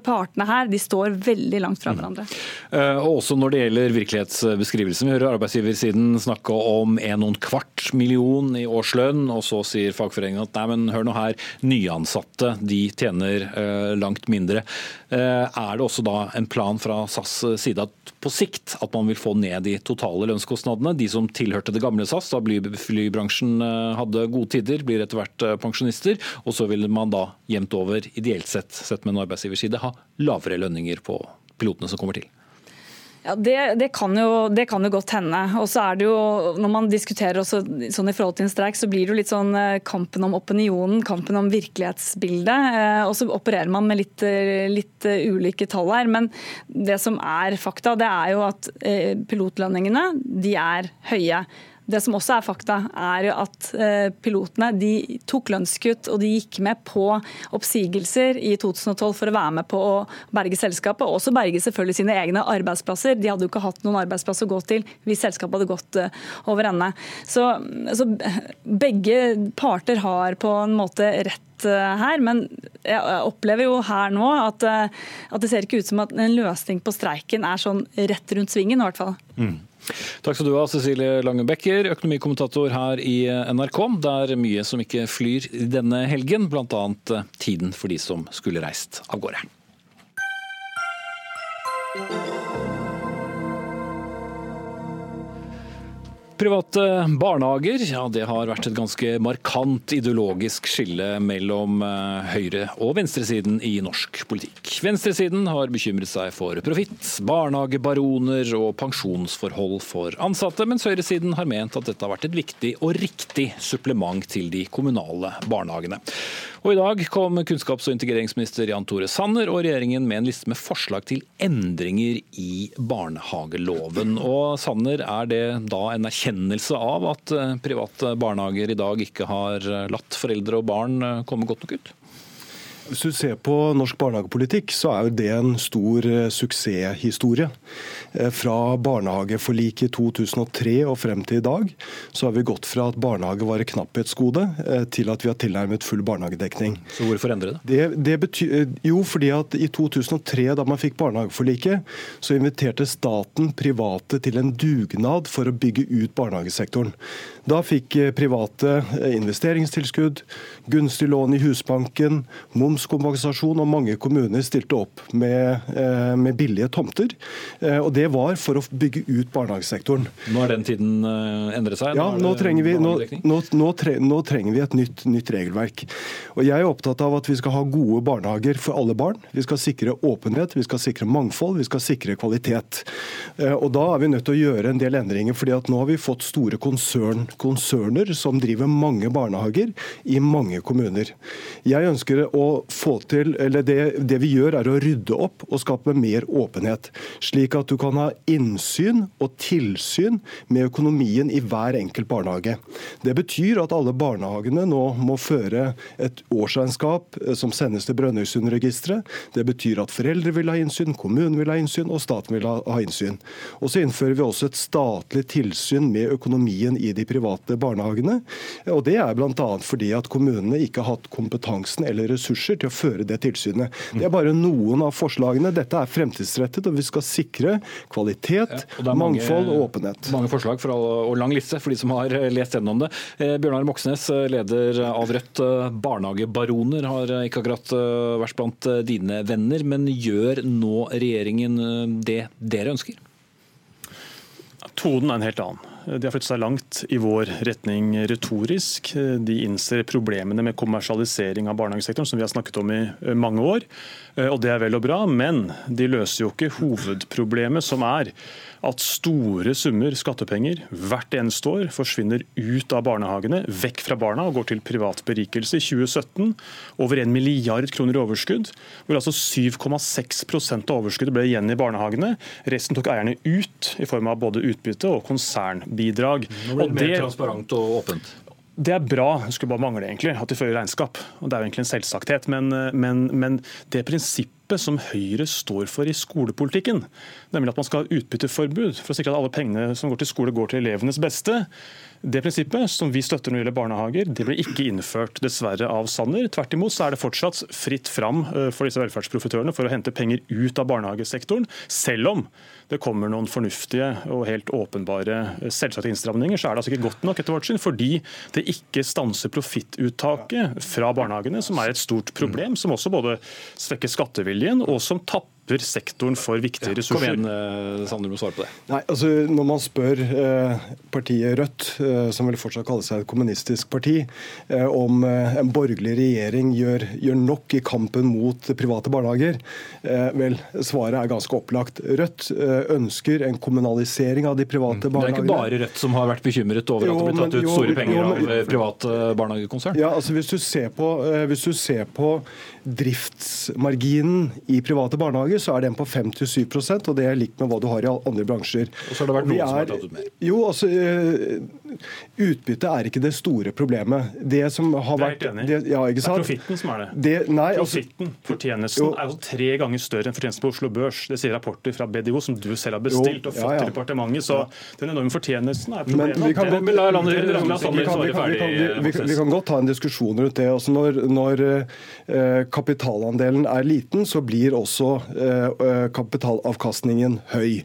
partene her de står veldig langt fra mm. hverandre. Mm. Uh, også når det gjelder virkelighetsbeskrivelsen. Vi hører arbeidsgiversiden snakke om en noen kvart million i årslønn, og så sier fagforeningen at nei, men hør nå her, nyansatte de tjener uh, langt mindre. Uh, er det også da en plan fra SAS side at på sikt at man vil få ned de totale lønnskostnadene? De som tilhørte det gamle SAS, da flybransjen uh, hadde gode tider, blir etter hvert pensjonister, og så vil man da jevnt over, ideelt sett, sett med en arbeidsgiverside, ha lavere lønninger på pilotene som kommer til? Ja, det, det, kan jo, det, kan jo, godt hende. Og så er det jo, Når man diskuterer også sånn i forhold til en streik, så blir det jo litt sånn eh, kampen om opinionen, kampen om virkelighetsbildet. Eh, og så opererer man med litt, eh, litt ulike tall her. Men det som er fakta, det er jo at pilotlønningene de er høye. Det som også er fakta, er at eh, pilotene de tok lønnskutt og de gikk med på oppsigelser i 2012 for å være med på å berge selskapet, og også berge selvfølgelig sine egne arbeidsplasser. De hadde jo ikke hatt noen arbeidsplass å gå til hvis selskapet hadde gått eh, over ende. Så, så begge parter har på en måte rett eh, her, men jeg opplever jo her nå at, at, det ser ikke ut som at en løsning på streiken er sånn rett rundt svingen, i hvert fall. Mm. Takk skal du ha, Cecilie Lange Becker, økonomikommentator her i NRK. Det er mye som ikke flyr denne helgen, bl.a. tiden for de som skulle reist av gårde. Private barnehager ja, det har vært et ganske markant ideologisk skille mellom eh, høyre- og venstresiden i norsk politikk. Venstresiden har bekymret seg for profitt, barnehagebaroner og pensjonsforhold for ansatte, mens høyresiden har ment at dette har vært et viktig og riktig supplement til de kommunale barnehagene. Og I dag kom kunnskaps- og integreringsminister Jan Tore Sanner og regjeringen med en liste med forslag til endringer i barnehageloven. Og Sanner, er det da en erkjennelse av at eh, private barnehager i dag ikke har latt foreldre og barn eh, komme godt nok ut? Hvis du ser på norsk barnehagepolitikk, så er jo det en stor eh, suksesshistorie. Eh, fra barnehageforliket i 2003 og frem til i dag, så har vi gått fra at barnehage var et knapphetsgode, eh, til at vi har tilnærmet full barnehagedekning. Så hvorfor endre det? det, det betyr, jo, fordi at i 2003, da man fikk barnehageforliket, så inviterte staten private til en dugnad for å bygge ut barnehagesektoren. Da fikk private investeringstilskudd, gunstig lån i Husbanken, moms momskompensasjon, og mange kommuner stilte opp med, eh, med, billige tomter. Eh, og Det var for å bygge ut barnehagesektoren. Nå har den tiden eh, endret seg? Ja, nå trenger, vi, nå, nå, nå trenger, vi, et nytt, nytt, regelverk. Og Jeg er opptatt av at vi skal ha gode barnehager for alle barn. Vi skal sikre åpenhet, vi skal sikre mangfold, vi skal sikre kvalitet. Og Da er vi nødt til å gjøre en del endringer. fordi at nå har vi fått store konsern, konserner som driver mange barnehager i mange kommuner. Jeg ønsker å få til, eller det, det, vi gjør er å rydde opp og skape mer åpenhet. Slik at du kan ha innsyn og tilsyn med økonomien i hver enkelt barnehage. Det betyr at alle barnehagene nå må føre et årsregnskap eh, som sendes til Brønnøysundregisteret. Det betyr at foreldre vil ha innsyn, kommunen vil ha innsyn og staten vil ha, innsyn. Og så innfører vi også et statlig tilsyn med økonomien i de private barnehagene. Og Det er bl.a. fordi at kommunene ikke har hatt kompetansen eller ressurser ressurser til å føre det tilsynet. Det er bare noen av forslagene. Dette er fremtidsrettet, og vi skal sikre kvalitet, ja, mangfold og åpenhet. Mange forslag for all, og lang liste for de som har eh, lest gjennom det. Eh, Bjørnar Moxnes, eh, leder av Rødt. Barnehagebaroner har ikke akkurat vært blant dine venner, men gjør nå regjeringen det dere ønsker? Tonen er en helt annen. De har flyttet seg langt i vår retning retorisk. De innser problemene med kommersialisering av barnehagesektoren, som vi har snakket om i eh, mange år. Eh, og det er vel og bra, men de løser jo ikke hovedproblemet, som er at store summer skattepenger hvert eneste år forsvinner ut av barnehagene, vekk fra barna og går til privat berikelse. I 2017 over 1 milliard kroner i overskudd, hvor altså 7,6 av overskuddet ble igjen i barnehagene. Resten tok eierne ut i form av både utbytte og konsernbidrag. Nå blir det mer transparent og åpent. Det er bra, det skulle bare mangle egentlig, at de fører regnskap. og Det er jo egentlig en selvsagthet. Men, men, men det prinsippet som Høyre står for i skolepolitikken, nemlig at man skal ha utbytteforbud for å sikre at alle pengene som går til skole, går til elevenes beste, det prinsippet som vi støtter når det gjelder barnehager, det ble ikke innført dessverre av Sanner. Tvert imot så er det fortsatt fritt fram eh, for disse velferdsprofitørene for å hente penger ut av barnehagesektoren, selv om det kommer noen fornuftige og helt åpenbare eh, selvsagte innstramninger, så er det altså ikke godt nok etter vårt syn, fordi det ikke stanser profittuttaket fra barnehagene, som er et stort problem, som også både svekker skatteviljen og som tapper tapper sektoren for viktige ressurser. Kom igjen, eh, Sander, må svare på det. Nei, altså Når man spør eh, partiet Rødt, eh, som vil fortsatt kalle seg et kommunistisk parti, eh, om eh, en borgerlig regjering gjør, gjør, nok i kampen mot private barnehager, eh, vel, svaret er ganske opplagt. Rødt ønsker en kommunalisering av de private mm. barnehagene. Det er ikke bare Rødt som har vært bekymret over jo, at det blir tatt ut jo, store penger jo, men, av private barnehagekonsern? Ja, altså hvis du ser på, hvis du ser på driftsmarginen i private barnehager, så er den på 5-7 og det er likt med hva du har i andre bransjer. Og så har det vært noen er, som har tatt ut mer? Jo, altså, eh, Utbytte er ikke det store problemet. Det som har vært Det er helt enig i. ja, Det er profitten som er det. det nei, altså, Profitten, fortjenesten, Jo. er jo tre ganger større enn fortjenesten på Oslo Børs. Det sier rapporter fra BDO, som du selv har bestilt Jo, og fått ja, ja. til departementet. Så den enorme fortjenesten er Men problemet. vi kan Den- la la vi kan, godt ta en diskusjon rundt det. Altså når, når eh, kapitalandelen er liten, så blir også kapitalavkastningen høy.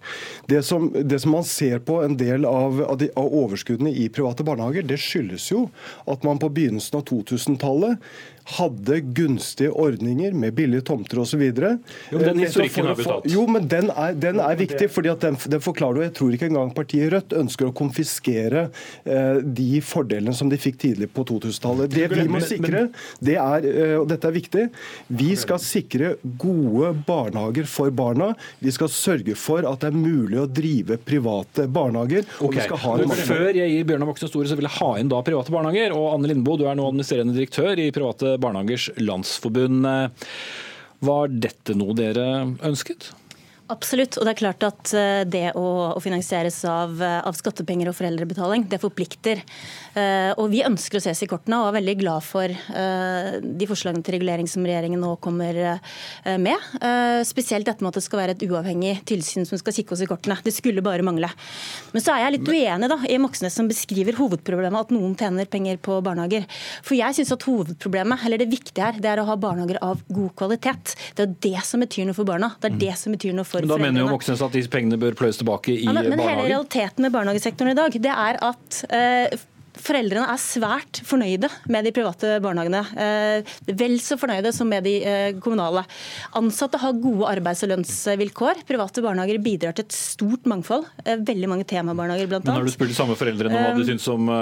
Det som, det som man ser på en del av, av, de, av overskuddene i private barnehager, det skyldes jo at man på begynnelsen av 2000-tallet hadde gunstige ordninger med billige tomter osv. Den historikken har vi tatt. Jo, men den er, den er viktig, fordi at den, den forklarer jo Jeg tror ikke engang partiet Rødt ønsker å konfiskere eh, de fordelene som de fikk tidlig på 2000-tallet. Det vi må sikre, det er, eh, og dette er viktig, vi skal sikre gode barnehager for barna. Vi skal sørge for at det er mulig å drive private barnehager. og vi skal ha men Før jeg gir Bjørnar Moxnes ordet, så vil jeg ha inn da private barnehager. Og Anne Lindboe, du er nå administrerende direktør i Private barnehagers landsforbund. Var dette noe dere ønsket? Absolutt. Og det er klart at eh, det å, å finansieres av, eh, av skattepenger og foreldrebetaling, det forplikter. Eh, Og vi ønsker å ses i kortene og er veldig glad for de forslagene til regulering som regjeringen nå kommer med. Spesielt dette med at det skal være et uavhengig tilsyn som skal kikke oss i kortene. Det skulle bare mangle. Men så er jeg litt uenig da, i Moxnes som beskriver hovedproblemet at noen tjener penger på barnehager. For jeg syns at hovedproblemet, eller det viktige her, det er å ha barnehager av god kvalitet. Det er det som betyr noe for barna. Det er det som betyr noe for Men da mener jo foreldrene. Moxnes at disse pengene bør pløyes tilbake i Ja, men, men hele realiteten med barnehagesektoren i dag, det er at eh, Foreldrene er svært fornøyde med de private barnehagene. Eh, vel så fornøyde som med de eh, kommunale. Ansatte har gode arbeids- og lønnsvilkår. Private barnehager bidrar til et stort mangfold. Eh, veldig mange temabarnehager, blant Men har du spurt de samme foreldrene om hva de syns om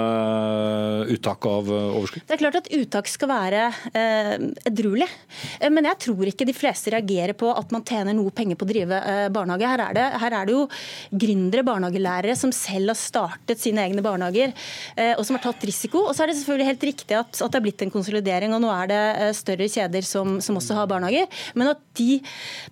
uttak av overskudd? Det er klart at uttak skal være edruelig, men jeg tror ikke de fleste reagerer på at man tjener noe penger på å drive eh, barnehage. Her er, det, her er det jo gründere, barnehagelærere, som selv har startet sine egne barnehager, eh, og som har tatt risiko. Og så er det selvfølgelig helt riktig at, at det har blitt en konsolidering, og nå er det eh, større kjeder som, som også har barnehager. Men at de,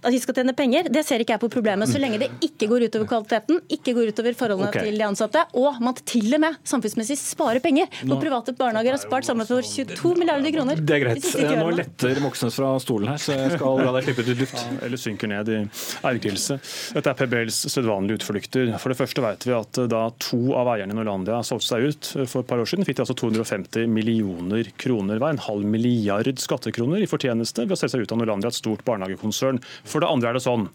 at de skal tjene penger, det ser ikke jeg på problemet. Så lenge det ikke går utover kvaliteten, ikke går utover forholdene okay. til de ansatte, og man til og med samfunnsmessig sparer penger. For private barnehager har spart sammen for 22 milliarder kroner. Det er greit. Eh, Nå letter Moxnes fra stolen her, så jeg skal la deg slippe ut i luft. Ja, eller synker ned i ergrelse. Dette er PBLs sedvanlige utflukter. For det første vet vi at eh, da to av eierne i Norlandia solgte seg ut for et par år siden, fikk de altså 250 millioner kroner hver, en halv milliard skattekroner i fortjeneste ved å selge seg ut av Norlandia, et stort barnehagekonsern. For det andre er det sånn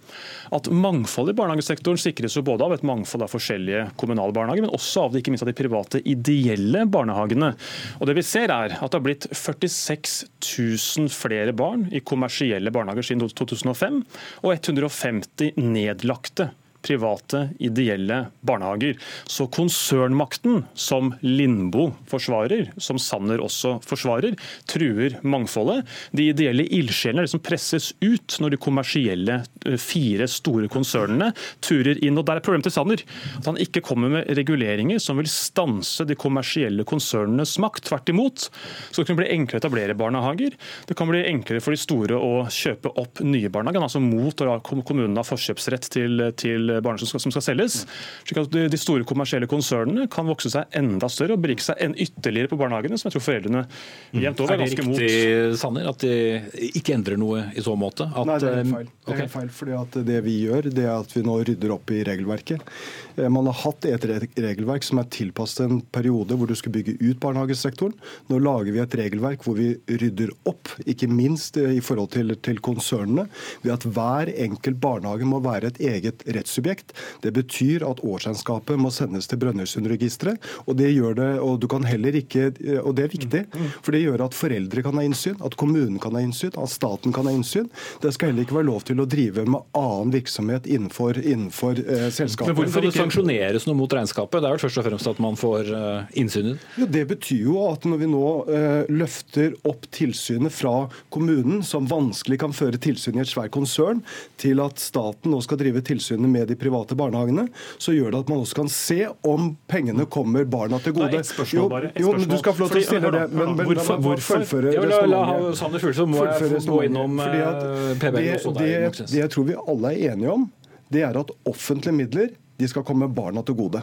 at mangfold i barnehagesektoren sikres jo både av et mangfold av forskjellige kommunale barnehager, men også av det, ikke minst av de private ideelle barnehagene. Og det vi ser er at det har blitt 46 000 flere barn i kommersielle barnehager siden 2005, og 150 nedlagte private, ideelle barnehager. Så konsernmakten, som Lindboe forsvarer, som Sanner også forsvarer, truer mangfoldet. De ideelle ildsjelene er de som presses ut når de kommersielle eh, fire store konsernene turer inn. Og Der er problemet til Sanner at han ikke kommer med reguleringer som vil stanse de kommersielle konsernenes makt. Tvert imot. Så det kan bli enklere å etablere barnehager. Det kan bli enklere for de store å kjøpe opp nye barnehager. Altså mot å la kommunene ha forkjøpsrett til, til barnehager som skal, som skal selges. Slik at de, de store kommersielle konsernene kan vokse seg enda større og berike seg en ytterligere på barnehagene, som jeg tror foreldrene jevnt over Er ganske mot. er det riktig, Sanner, at de ikke endrer noe i så måte? At, Nei, det er helt eh, feil. Det er helt feil fordi at det vi gjør, det er at vi nå rydder opp i regelverket. Eh, Man har hatt et regelverk som er tilpasset en periode hvor du skulle bygge ut barnehagesektoren. Nå lager vi et regelverk hvor vi rydder opp, ikke minst eh, i forhold til, til konsernene, ved at hver enkelt barnehage må være et eget rettssubjekt. Det betyr at årsregnskapet må sendes til Brønnøysundregisteret, og det gjør det, og du kan heller ikke, eh, og det er viktig, for det gjør at foreldre kan ha innsyn, at kommunen kan ha innsyn, at staten kan ha innsyn. Det skal heller ikke være lov til å drive med annen virksomhet innenfor, innenfor eh, selskapet. Men hvorfor det sanksjoneres noe mot regnskapet? Det er vel først og fremst at man får eh, innsyn i det? Det betyr jo at når vi nå eh, løfter opp tilsynet fra kommunen, som vanskelig kan føre tilsyn i et svært konsern, til at staten nå skal drive tilsynet med de private barnehagene, så gjør det at man også kan se om pengene kommer barna til gode. Det er et spørsmål jo, bare, jo, men du skal få lov til å stille det. Men, men Hvorfor- la hvorfor? fullføre Ja, la, la resonnementet. Sander fullføre, må jeg få gå innom resonnementet. Fordi at PBL det, også deg, det, det jeg tror vi alle er enige om, det er at offentlige midler de skal komme barna til gode.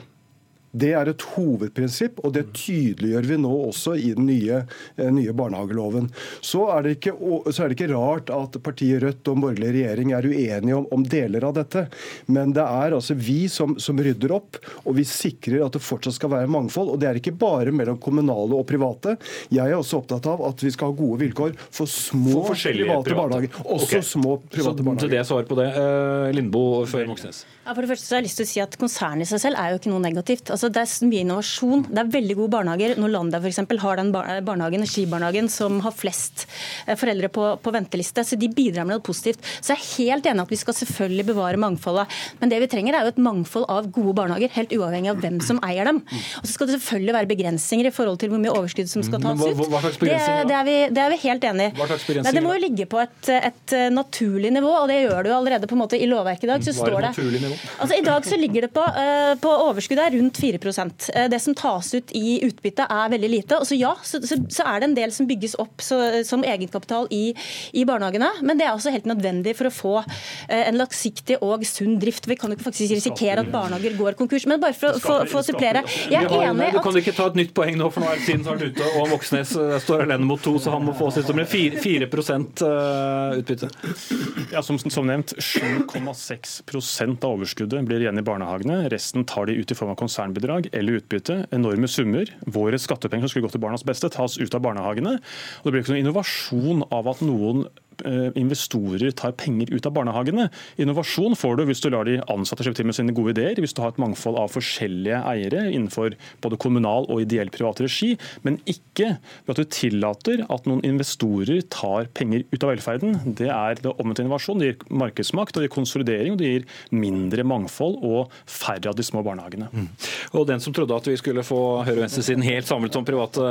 Det er et hovedprinsipp, og det tydeliggjør vi nå også i den nye, eh, nye barnehageloven. Så er, det ikke, så er det ikke rart at partiet Rødt og borgerlig regjering er uenige om, om, deler av dette. Men det er altså vi som, som rydder opp, og vi sikrer at det fortsatt skal være mangfold. Og det er ikke bare mellom kommunale og private. Jeg er også opptatt av at vi skal ha gode vilkår for små for private, private, barnehager. Også okay. små private så, barnehager. Til det svar på det. Uh, Lindboe før Moxnes. Ja, for det første så har jeg lyst til å si at Konsernet i seg selv er jo ikke noe negativt. Altså, det er mye innovasjon. Det er veldig gode barnehager. Norlandia f.eks. har den barnehagen, skibarnehagen som har flest eh, foreldre på, på, venteliste. Så de bidrar med noe positivt. Så jeg er helt enig at vi skal selvfølgelig bevare mangfoldet. Men det vi trenger er jo et mangfold av gode barnehager, helt uavhengig av hvem som eier dem. Og så skal det selvfølgelig være begrensninger i forhold til hvor mye overskudd som skal tas ut. Det, det, er vi, det, er vi, helt enig i. Det må jo ligge på et, et, naturlig nivå, og det gjør det jo allerede på en måte i lovverket i dag. så står det Altså, I dag så ligger det på, uh, på overskuddet rundt 4 uh, eh, Det som tas ut i utbytte er veldig lite. Og så ja, så, så, så, er det en del som bygges opp så, som egenkapital i, i, barnehagene. Men det er også helt nødvendig for å få uh, en langsiktig og sunn drift. Vi kan jo ikke faktisk risikere at barnehager går konkurs. Men bare for å supplere. Jeg er enig at Du kan ikke ta et nytt poeng nå, for nå er tiden snart ute, og Moxnes står alene mot to, så han må få sitt som 4, 4 utbytte. Ja, som, som nevnt, 7,6% av overskuddet blir igjen i barnehagene. Resten tar de ut i form av konsernbidrag eller utbytte. Enorme summer. Våre skattepenger som skulle gå til barnas beste, tas ut av barnehagene. Og det blir ikke noen innovasjon av at noen investorer tar penger ut av barnehagene. Innovasjon får du hvis du lar de ansatte slippe til med sine gode ideer, hvis du har et mangfold av forskjellige eiere innenfor både kommunal og ideell privat regi, men ikke ved at du tillater at noen investorer tar penger ut av velferden. Det er det omvendte innovasjon. Det gir markedsmakt, det gir konsolidering, og det gir mindre mangfold og færre av de små barnehagene. Mm. Og den som trodde at vi skulle få og venstresiden helt samlet om private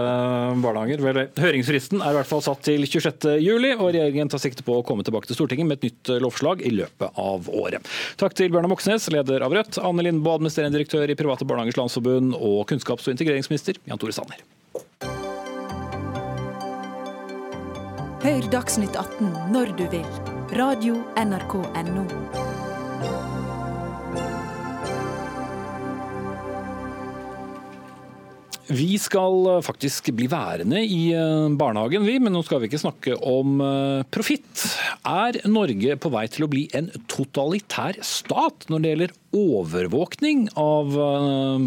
barnehager, vel, høringsfristen er i hvert fall satt til 26. juli, og regjeringen tar tar sikte på å komme tilbake til Stortinget med et nytt eh, lovforslag i løpet av året. Takk til Bjørnar Moxnes, leder av Rødt, Anne Lindboe, administrerende direktør i Private Barnehagers Landsforbund, og kunnskaps- og integreringsminister Jan Tore Sanner. Hør Dagsnytt 18 når du vil. Radio NRK Radio.nrk.no. Vi skal eh, faktisk bli værende i eh, barnehagen, vi, men nå skal vi ikke snakke om eh, profitt. Er Norge på vei til å bli en totalitær stat når det gjelder overvåkning av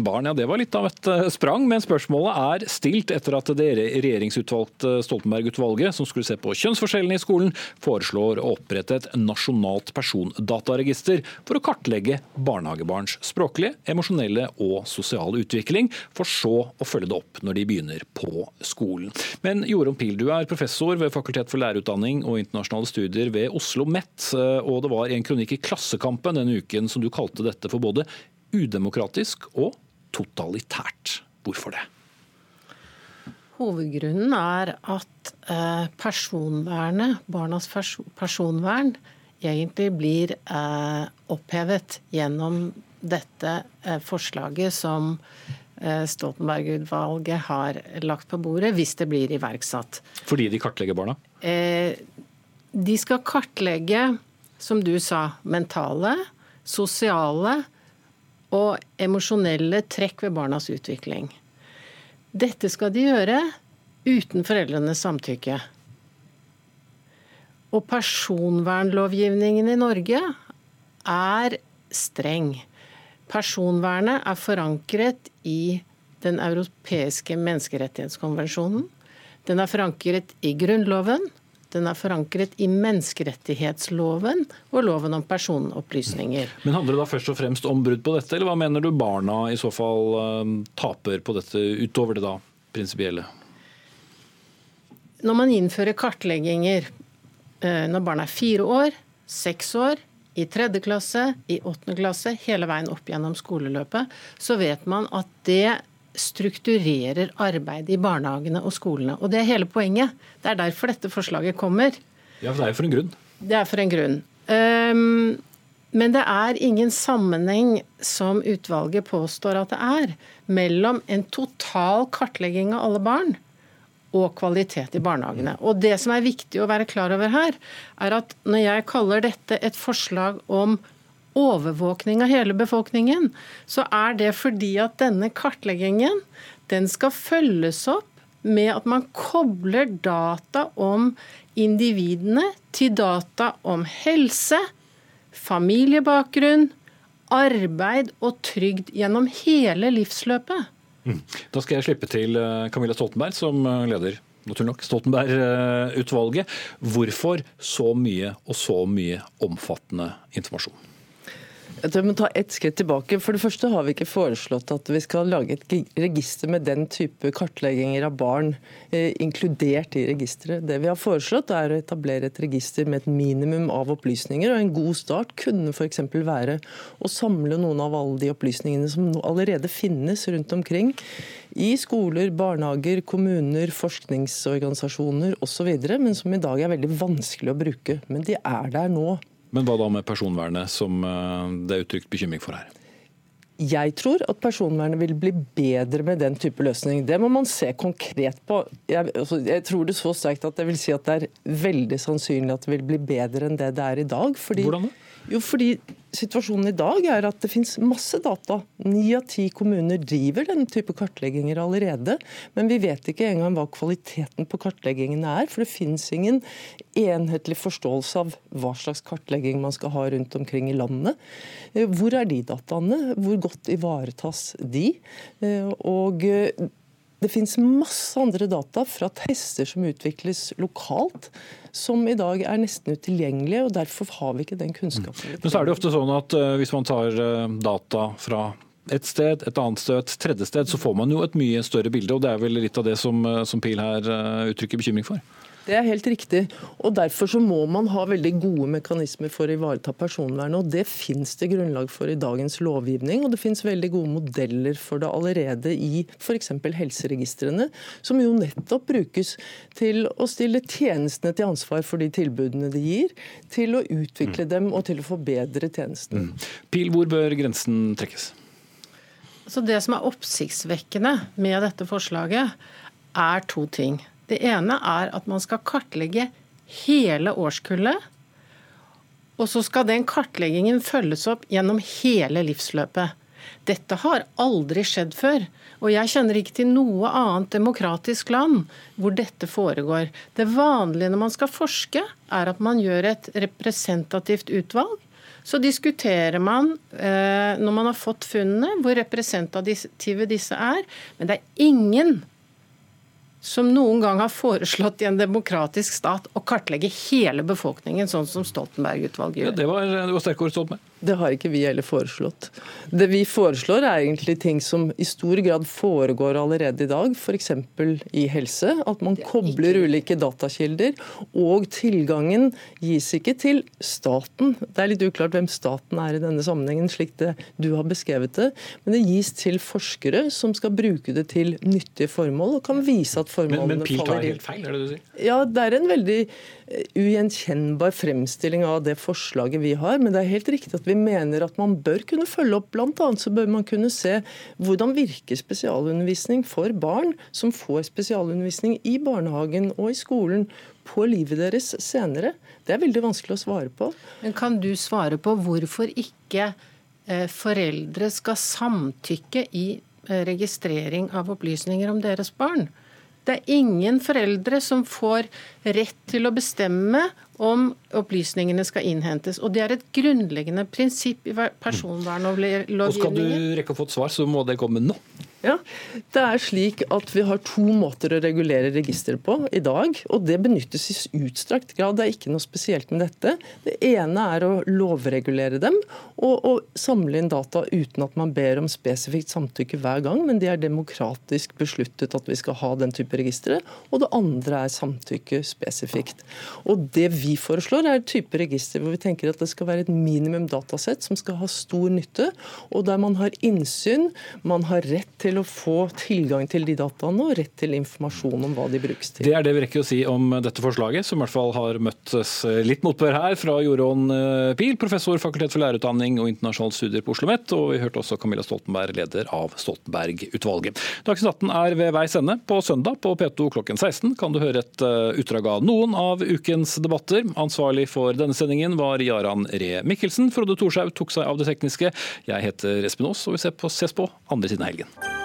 barn? Ja, det var litt av et sprang, men spørsmålet er stilt etter at det regjeringsutvalgte Stoltenberg-utvalget, som skulle se på kjønnsforskjellene i skolen, foreslår å opprette et nasjonalt persondataregister for å kartlegge barnehagebarns språklige, emosjonelle og sosiale utvikling, for så å følge det opp når de begynner på skolen. Men Jorunn Pil, du er professor ved Fakultet for lærerutdanning og internasjonale studier ved Oslo MET, og det var en kronikk i Klassekampen denne uken som du kalte dette for både udemokratisk og totalitært. Hvorfor det? Hovedgrunnen er at eh, personvernet, barnas personvern, egentlig blir eh, opphevet gjennom dette eh, forslaget som Eh, Stoltenberg-utvalget har lagt på bordet, hvis det blir iverksatt. Fordi de kartlegger barna? Eh, de skal kartlegge, som du sa, mentale, sosiale og emosjonelle trekk ved barnas utvikling. Dette skal de gjøre uten foreldrenes samtykke. Og personvernlovgivningen i Norge er streng. Personvernet er forankret i Den europeiske menneskerettighetskonvensjonen. Den er forankret i Grunnloven. Den er forankret i menneskerettighetsloven og loven om personopplysninger. Men Handler det da først og fremst om brudd på dette, eller hva mener du barna i så fall uh, taper på dette, utover det da prinsipielle? Når man innfører kartlegginger uh, når barna er fire år, seks år, i tredje klasse, i åttende klasse, hele veien opp gjennom skoleløpet, så vet man at det strukturerer arbeidet i barnehagene og skolene. Og det er hele poenget. Det er derfor dette forslaget kommer. Ja, for det er for en grunn. Det er for en grunn. Um, men det er ingen sammenheng, som utvalget påstår at det er, mellom en total kartlegging av alle barn og kvalitet i barnehagene. Og Det som er viktig å være klar over her, er at når jeg kaller dette et forslag om overvåkning av hele befolkningen, så er det fordi at denne kartleggingen den skal følges opp med at man kobler data om individene til data om helse, familiebakgrunn, arbeid og trygd gjennom hele livsløpet. Mm. Da skal jeg slippe til eh, Camilla Stoltenberg som eh, leder naturlig nok, Stoltenberg-utvalget. Hvorfor så mye og så mye omfattende informasjon? Jeg tror vi må ta ett skritt tilbake. For det første har vi ikke foreslått at vi skal lage et register med den type kartlegginger av barn eh, inkludert i registeret. Det vi har foreslått er å etablere et register med et minimum av opplysninger. og En god start kunne f.eks. være å samle noen av alle de opplysningene som allerede finnes rundt omkring i skoler, barnehager, kommuner, forskningsorganisasjoner osv., men som i dag er veldig vanskelig å bruke. Men de er der nå. Men hva da med personvernet, som eh, det er uttrykt bekymring for her? Jeg tror at personvernet vil bli bedre med den type løsning. Det må man se konkret på. Jeg, altså, jeg, tror det så sterkt at jeg vil si at det er veldig sannsynlig at det vil bli bedre enn det det er i dag. Fordi, Hvordan det? Jo, fordi Situasjonen i dag er at det finnes masse data. Ni av ti kommuner driver denne type kartlegginger allerede. Men vi vet ikke engang hva kvaliteten på kartleggingene er. For det finnes ingen enhetlig forståelse av hva slags kartlegging man skal ha rundt omkring i landet. Eh, hvor er de dataene? Hvor godt ivaretas de? Eh, og det finnes masse andre data fra tester som utvikles lokalt, som i dag er nesten utilgjengelige. og Derfor har vi ikke den kunnskapen. Men så er det ofte sånn at uh, Hvis man tar uh, data fra et sted, et annet sted, et tredje sted, så får man jo et mye større bilde. og Det er vel litt av det som, uh, som Pil her uttrykker bekymring for? Det er helt riktig. og Derfor så må man ha veldig gode mekanismer for å ivareta personvernet. og Det finnes det grunnlag for i dagens lovgivning. og Det finnes veldig gode modeller for det allerede i f.eks. helseregistrene, som jo nettopp brukes til å stille tjenestene til ansvar for de tilbudene de gir, til å utvikle mm. dem og til å forbedre tjenestene. Mm. Pil, hvor bør grensen trekkes? Så Det som er oppsiktsvekkende med dette forslaget, er to ting. Det ene er at man skal kartlegge hele årskullet. Og så skal den kartleggingen følges opp gjennom hele livsløpet. Dette har aldri skjedd før. Og jeg kjenner ikke til noe annet demokratisk land hvor dette foregår. Det vanlige når man skal forske, er at man gjør et representativt utvalg. Så diskuterer man, eh, når man har fått funnene, hvor representative disse er. Men det er ingen som noen gang har foreslått i en demokratisk stat å kartlegge hele befolkningen, sånn som Stoltenberg-utvalget gjør. Ja, det var, det var sterke ord, Stoltenberg. Det har ikke vi heller foreslått. Det vi foreslår er egentlig ting som i stor grad foregår allerede i dag, f.eks. i helse. At man kobler ulike datakilder. Og tilgangen gis ikke til staten. Det er litt uklart hvem staten er i denne sammenhengen, slik det du har beskrevet det. Men det gis til forskere som skal bruke det til nyttige formål, og kan vise at formålene men, men Pil tar helt feil, er det du sier? Ja, det er en veldig ugjenkjennbar fremstilling av det forslaget vi har. Men det er helt riktig at vi mener at man bør kunne følge opp. Blant annet så bør man kunne se hvordan virker spesialundervisning for barn som får spesialundervisning i barnehagen og i skolen på livet deres senere. Det er veldig vanskelig å svare på. Men Kan du svare på hvorfor ikke eh, foreldre skal samtykke i eh, registrering av opplysninger om deres barn? Det er ingen foreldre som får rett til å bestemme om opplysningene skal innhentes. Og Det er et grunnleggende prinsipp i personvernlovgivningen. Og Skal du rekke å få et svar, så må det komme nå. Ja, det er slik at Vi har to måter å regulere registeret på i dag. og Det benyttes i utstrakt grad. Det er ikke noe spesielt med dette. Det ene er å lovregulere dem og, og samle inn data uten at man ber om spesifikt samtykke hver gang, men det er demokratisk besluttet at vi skal ha den type registre. Og det andre er samtykke spesifikt. Og Det vi foreslår, er et type register hvor vi tenker at det skal være et minimum datasett som skal ha stor nytte, og der man har innsyn, man har rett til til å få tilgang til de dataene og rett til informasjon om hva de brukes til. Det er det vi rekker å si om dette forslaget, som i hvert fall har møtt litt motbør her fra Jorunn eh, Pil, professor fakultet for lærerutdanning og internasjonale studier på Oslo OsloMet. Og vi hørte også Camilla Stoltenberg, leder av Stoltenberg-utvalget. Dagsnytt 18 er ved veis ende. På søndag på P2 klokken 16 kan du høre et eh, utdrag av noen av ukens debatter. Ansvarlig for denne sendingen var Jaran Ree Mikkelsen. Frode Thorshaug tok seg av det tekniske. Jeg heter Espen Aas, og vi ses på andre siden av helgen.